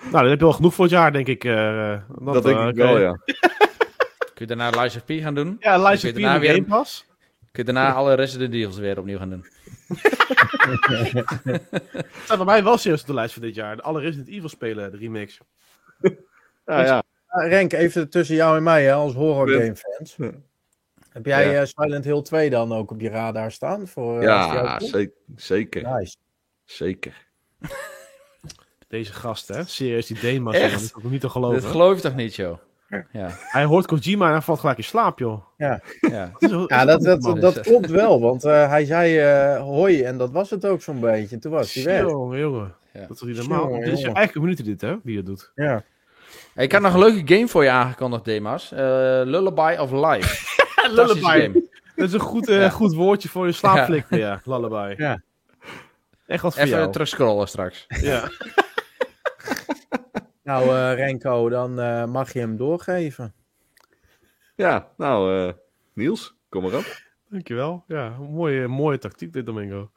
Nou, dan heb je wel genoeg voor het jaar, denk ik. Uh, dat, dat denk uh, ik wel, ja. <laughs> Kun je daarna Lies of P gaan doen? Ja, Lies of P in weer... Game Pass. Kun je daarna alle Resident Evils weer opnieuw gaan doen. <laughs> <laughs> Het staat bij mij wel serieus op de lijst van dit jaar. Alle Resident Evil spelen, de remakes. ja, ja. Renk, even tussen jou en mij hè, als horror game fans. Heb jij ja. uh, Silent Hill 2 dan ook op je radar staan? Voor, uh, ja, zeker. Zeker. Nice. Zeker. Deze gast, hè? Serieus, die Demas, dat is ook niet te geloven. Dat geloof je toch niet, joh? Ja. Hij hoort Kojima en hij valt gelijk in slaap, joh. Ja, ja. ja dat, dat, dat, klopt wel, want uh, hij zei uh, hoi en dat was het ook zo'n beetje. Toen was hij weg. Jongen, jongen. Ja. Dat is niet normaal. Dit is je eigen minuut dit, hè, wie het doet. Ja. Ik had nog een leuke game voor je aangekondigd, Demas. Uh, Lullaby of Life. <laughs> lullaby. Dat is een goed, uh, ja. goed woordje voor je slaapflikker, ja. Lullaby. Ja. Echt wat voor Even jou. terugscrollen straks. Ja. <laughs> nou, uh, Renko, dan uh, mag je hem doorgeven. Ja, nou, uh, Niels, kom maar op. Dankjewel. Ja, mooie, mooie tactiek dit, Domingo.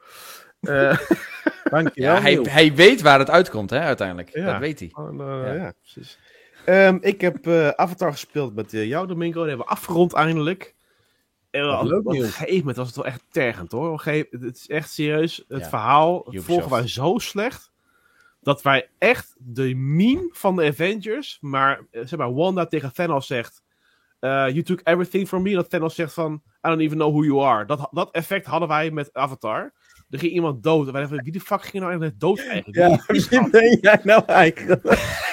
<laughs> Dankjewel. Ja, hij, hij weet waar het uitkomt, hè, uiteindelijk. Ja. Dat weet hij. Oh, ja. ja. precies. Um, ik heb Avatar gespeeld met jou, Domingo. Die hebben we afgerond eindelijk. En wel, leuk, op een gegeven moment was het wel echt tergend hoor. Gegeven, het is echt serieus. Het ja. verhaal volgen wij zo slecht. Dat wij echt de meme van de Avengers. Maar zeg maar, Wanda tegen Thanos zegt. Uh, you took everything from me. Dat Thanos zegt van. I don't even know who you are. Dat, dat effect hadden wij met Avatar. Er ging iemand dood. En wij dachten, wie de fuck ging nou eigenlijk dood eigenlijk? Ja, wie ben jij nou eigenlijk?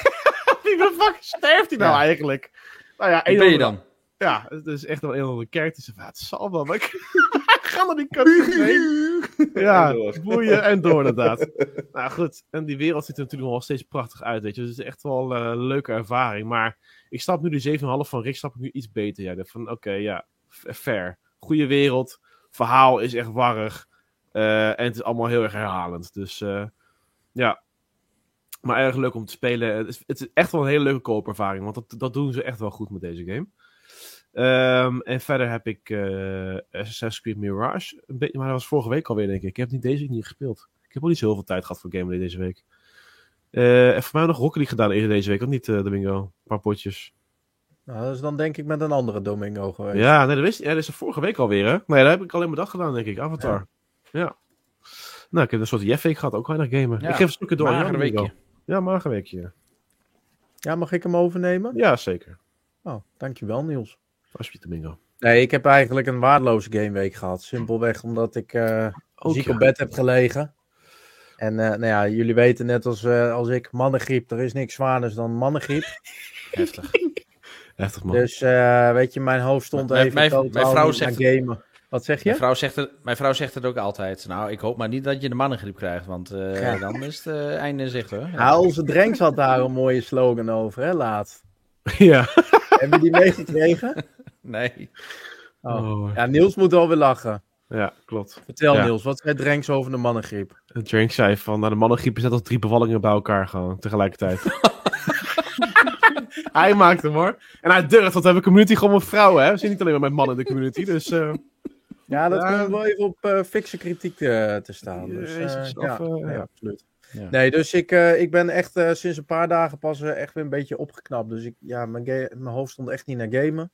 <laughs> wie de fuck sterft hij nou ja. eigenlijk? Nou ja, Wie ben je dan? Ja, het is echt wel een de characters. Het zal wel, maar ik <laughs> ga naar die cutscene <laughs> Ja, boeien en door inderdaad. <laughs> nou goed, en die wereld ziet er natuurlijk nog steeds prachtig uit, weet je. Dus het is echt wel uh, een leuke ervaring. Maar ik snap nu die 7,5 van Rick, snap ik nu iets beter. Ja, van oké, okay, ja, fair. Goede wereld, verhaal is echt warrig. Uh, en het is allemaal heel erg herhalend. Dus uh, ja, maar erg leuk om te spelen. Het is, het is echt wel een hele leuke koopervaring, want dat, dat doen ze echt wel goed met deze game. Um, en verder heb ik uh, Assassin's Creed Mirage. Een beetje, maar dat was vorige week alweer, denk ik. Ik heb niet deze week niet gespeeld. Ik heb ook niet zo heel veel tijd gehad voor gameplay deze week. Uh, en voor mij nog Rocket League gedaan eerder deze week, of niet, uh, Domingo? Een paar potjes. Nou, dat is dan denk ik met een andere Domingo geweest. Ja, nee, dat, wist, ja, dat is er vorige week alweer, hè? Nee, daar heb ik alleen maar dat gedaan, denk ik. Avatar. Ja. ja. Nou, ik heb een soort Jeff-week gehad, ook weinig gamen. Ja, ik geef een stukje door. Mager weekje. Ja, mager weekje. Ja, mag ik hem overnemen? Ja, zeker. Oh, dankjewel Niels. Alsjeblieft, Domingo. Nee, ik heb eigenlijk een waardeloze gameweek gehad. Simpelweg omdat ik uh, ziek ja. op bed heb gelegen. En uh, nou ja, jullie weten net als, uh, als ik, mannengriep, er is niks zwaarders dan mannengriep. <laughs> Heftig. Heftig man. Dus weet je, mijn hoofd stond even mijn, mijn, mijn vrouw zegt gamen. Wat zeg je? Mijn vrouw zegt, het, mijn vrouw zegt het ook altijd. Nou, ik hoop maar niet dat je de mannengriep krijgt, want ja. dan is het einde in zicht hoor. Ja. Nou, onze Drenks had daar een mooie slogan over, hè, laatst. <laughs> Ja. Hebben je die meegekregen? <laughs> <laughs> Nee. Oh. oh. Ja, Niels moet wel weer lachen. Ja, klopt. Vertel ja. Niels, wat zei Drenks over de mannengriep? Drenks zei van, nou de mannengriep is net als drie bevallingen bij elkaar gewoon, tegelijkertijd. <laughs> hij maakt hem hoor. En hij durft, want we hebben een community gewoon met vrouwen, hè. We zien niet alleen maar met mannen in de community, dus... Uh... Ja, dat komt wel even op uh, fikse kritiek uh, te staan. Dus, Jezus, ja, of, ja, absoluut. Ja. Nee, dus ik, uh, ik ben echt uh, sinds een paar dagen pas uh, echt weer een beetje opgeknapt. Dus ik, ja, mijn, mijn hoofd stond echt niet naar gamen.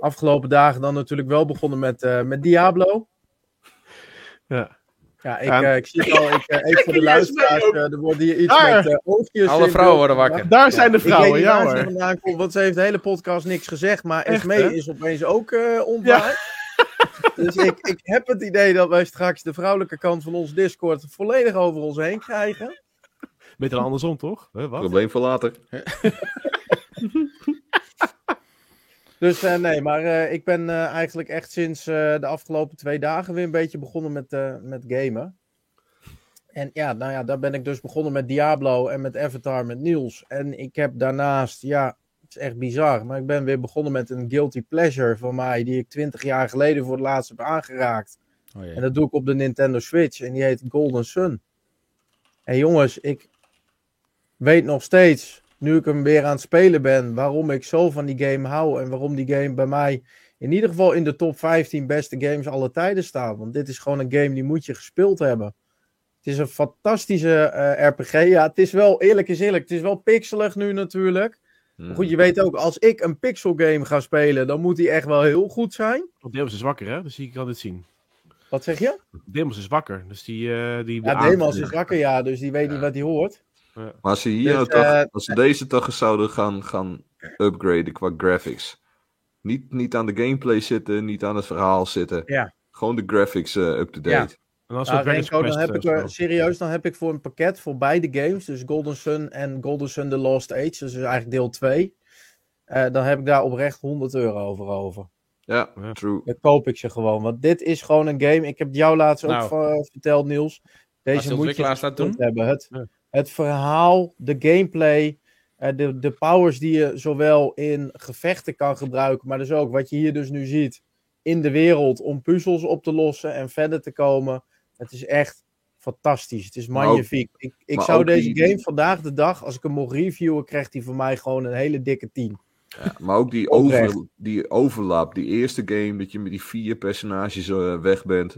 Afgelopen dagen dan natuurlijk wel begonnen met, met Diablo. Ja. Ja, ik, ja. ik zie al, ik, even voor de <laughs> luisteraars, er wordt hier iets Daar. met oogjes. Alle vrouwen worden wakker. Daar zijn de vrouwen, ja hoor. Vandaan komt, want ze heeft de hele podcast niks gezegd, maar Esmee is opeens ook ontwaard. <laughs> Dus ik, ik heb het idee dat wij straks de vrouwelijke kant van ons Discord volledig over ons heen krijgen. Beter andersom, toch? Huh, wat? Probleem voor later. <laughs> Dus uh, nee, maar uh, ik ben uh, eigenlijk echt sinds de afgelopen twee dagen weer een beetje begonnen met, met gamen. En ja, nou ja, daar ben ik dus begonnen met Diablo en met Avatar met Niels. En ik heb daarnaast, ja, het is echt bizar, maar ik ben weer begonnen met een guilty pleasure van mij, die ik twintig jaar geleden voor het laatst heb aangeraakt. Oh, en dat doe ik op de Nintendo Switch en die heet Golden Sun. En jongens, ik weet nog steeds, nu ik hem weer aan het spelen ben, waarom ik zo van die game hou en waarom die game bij mij in ieder geval in de top 15 beste games alle tijden staat. Want dit is gewoon een game die moet je gespeeld hebben. Het is een fantastische uh, eh, RPG. Ja, het is wel, eerlijk is eerlijk, het is wel pixelig nu natuurlijk. Maar goed, je weet ook, als ik een pixel game ga spelen, dan moet die echt wel heel goed zijn. Want Demos is wakker, hè? Dus ik kan dit zien. Wat zeg je? Demos is wakker, dus die... Uh, die ja, Demos is wakker, ja, dus die weet ja. niet wat hij hoort. Ja. Maar als ze hier dus, nou toch, uh, als ze deze toch eens zouden gaan, gaan upgraden qua graphics. Niet, niet aan de gameplay zitten, niet aan het verhaal zitten. Ja. Gewoon de graphics uh, up-to-date. Ja. En als nou, Renko, dan heb ik er, serieus, dan heb ik voor een pakket voor beide games, dus Golden Sun en Golden Sun The Lost Age, dus eigenlijk deel 2, uh, dan heb ik daar oprecht 100 euro over over. Ja, true. Dan koop ik ze gewoon, want dit is gewoon een game, ik heb jou laatst ook nou, verteld Niels, deze moet je doen? hebben. Het, ja. Het verhaal, de gameplay, uh, de, de powers die je zowel in gevechten kan gebruiken, maar dus ook wat je hier dus nu ziet in de wereld om puzzels op te lossen en verder te komen. Het is echt fantastisch. Het is magnifiek. ik ik zou deze game vandaag de dag, als ik hem mocht reviewen, krijgt hij voor mij gewoon een hele dikke 10. Ja, maar ook die, over, die overlap, die eerste game, dat je met die vier personages uh, weg bent.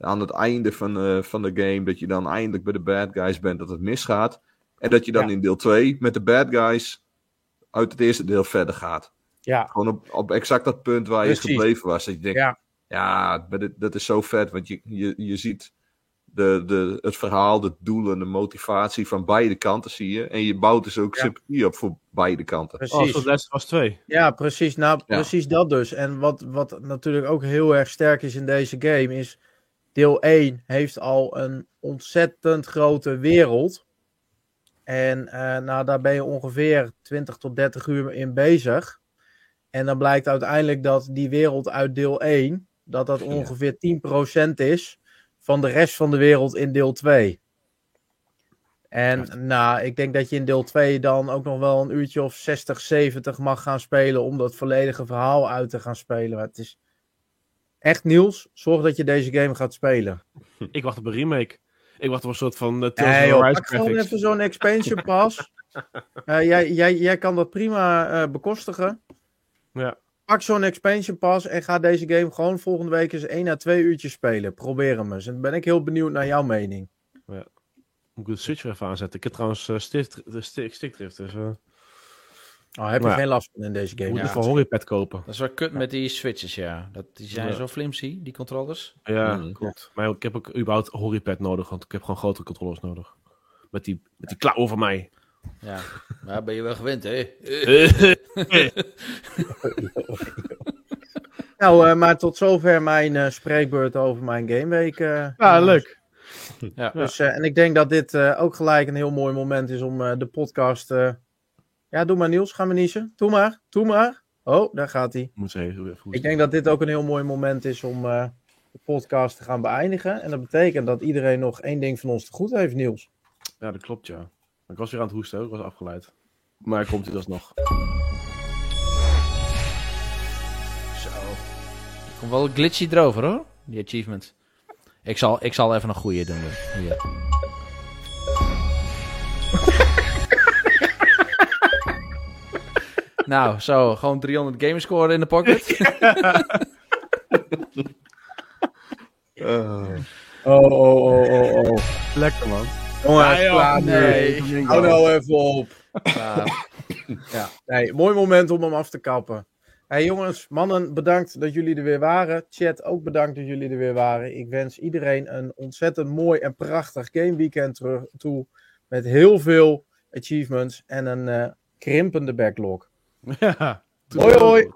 Aan het einde van, uh, van de game, dat je dan eindelijk bij de bad guys bent, dat het misgaat. En dat je dan in deel 2 met de bad guys uit het eerste deel verder gaat. Ja. Gewoon op, op exact dat punt waar je gebleven was. Dat je denkt, ja, ja dat is zo vet, want je, je, je ziet de, de, het verhaal, de doelen, de motivatie van beide kanten zie je. En je bouwt dus ook ja. sympathie op voor beide kanten. Precies. Oh, dat was twee. Ja, precies. Nou, precies dat dus. En wat, wat natuurlijk ook heel erg sterk is in deze game is... Deel 1 heeft al een ontzettend grote wereld. En uh, nou, daar ben je ongeveer 20 tot 30 uur in bezig. En dan blijkt uiteindelijk dat die wereld uit deel 1... dat dat ongeveer 10% is van de rest van de wereld in deel 2. En nou, ik denk dat je in deel 2 dan ook nog wel een uurtje of 60, 70 mag gaan spelen om dat volledige verhaal uit te gaan spelen. Maar het is echt nieuws. Zorg dat je deze game gaat spelen. <laughs> Ik wacht op een remake. Ik wacht op een soort van uh, hey, of gewoon even zo'n expansion <laughs> pass. uh, jij, jij, jij kan dat prima uh, bekostigen. Ja pak zo'n expansion pass en ga deze game gewoon volgende week eens 1 à 2 uurtjes spelen. Probeer hem eens. En dan ben ik heel benieuwd naar jouw mening. Ja. Moet ik de Switch even aanzetten? Ik heb trouwens uh, stick. Dus. Oh, heb je geen last van in deze game? Moet je ja, voor Horripad kopen. Dat is wel kut met die switches, ja. Dat, die zijn ja. zo flimsy, die controllers. Ja, mm. klopt. Maar ik heb ook überhaupt Horripad nodig, want ik heb gewoon grotere controllers nodig. Met die, met die klauwen van mij. Ja, maar ben je wel gewend, hè? <laughs> nou, uh, maar tot zover mijn uh, spreekbeurt over mijn gameweek. Uh, ja, leuk. Ja. Dus, en ik denk dat dit ook gelijk een heel mooi moment is om de podcast... ja, doe maar Niels, ga maar niezen. Doe maar, doe maar. Oh, daar gaat hij. Moet even ik denk dat dit ook een heel mooi moment is om de podcast te gaan beëindigen. En dat betekent dat iedereen nog één ding van ons te goed heeft, Niels. Ja, dat klopt, ja. Ik was weer aan het hoesten, ik was afgeleid. Maar komt hij alsnog. Zo. Die komt wel glitchy erover hoor, die achievement. Ik zal, ik zal even een goede doen. Hier. Nou, zo, gewoon 300 gamerscore in de pocket. <laughs> <laughs> oh, oh, oh, oh, oh. Lekker man. Jongens, ja, nee. Hou nou even op. <laughs> ja, nee, mooi moment om hem af te kappen. Hey jongens, mannen, bedankt dat jullie er weer waren. Chat, ook bedankt dat jullie er weer waren. Ik wens iedereen een ontzettend mooi en prachtig gameweekend terug toe. Met heel veel achievements en een uh, krimpende backlog. Ja. Hoi hoi!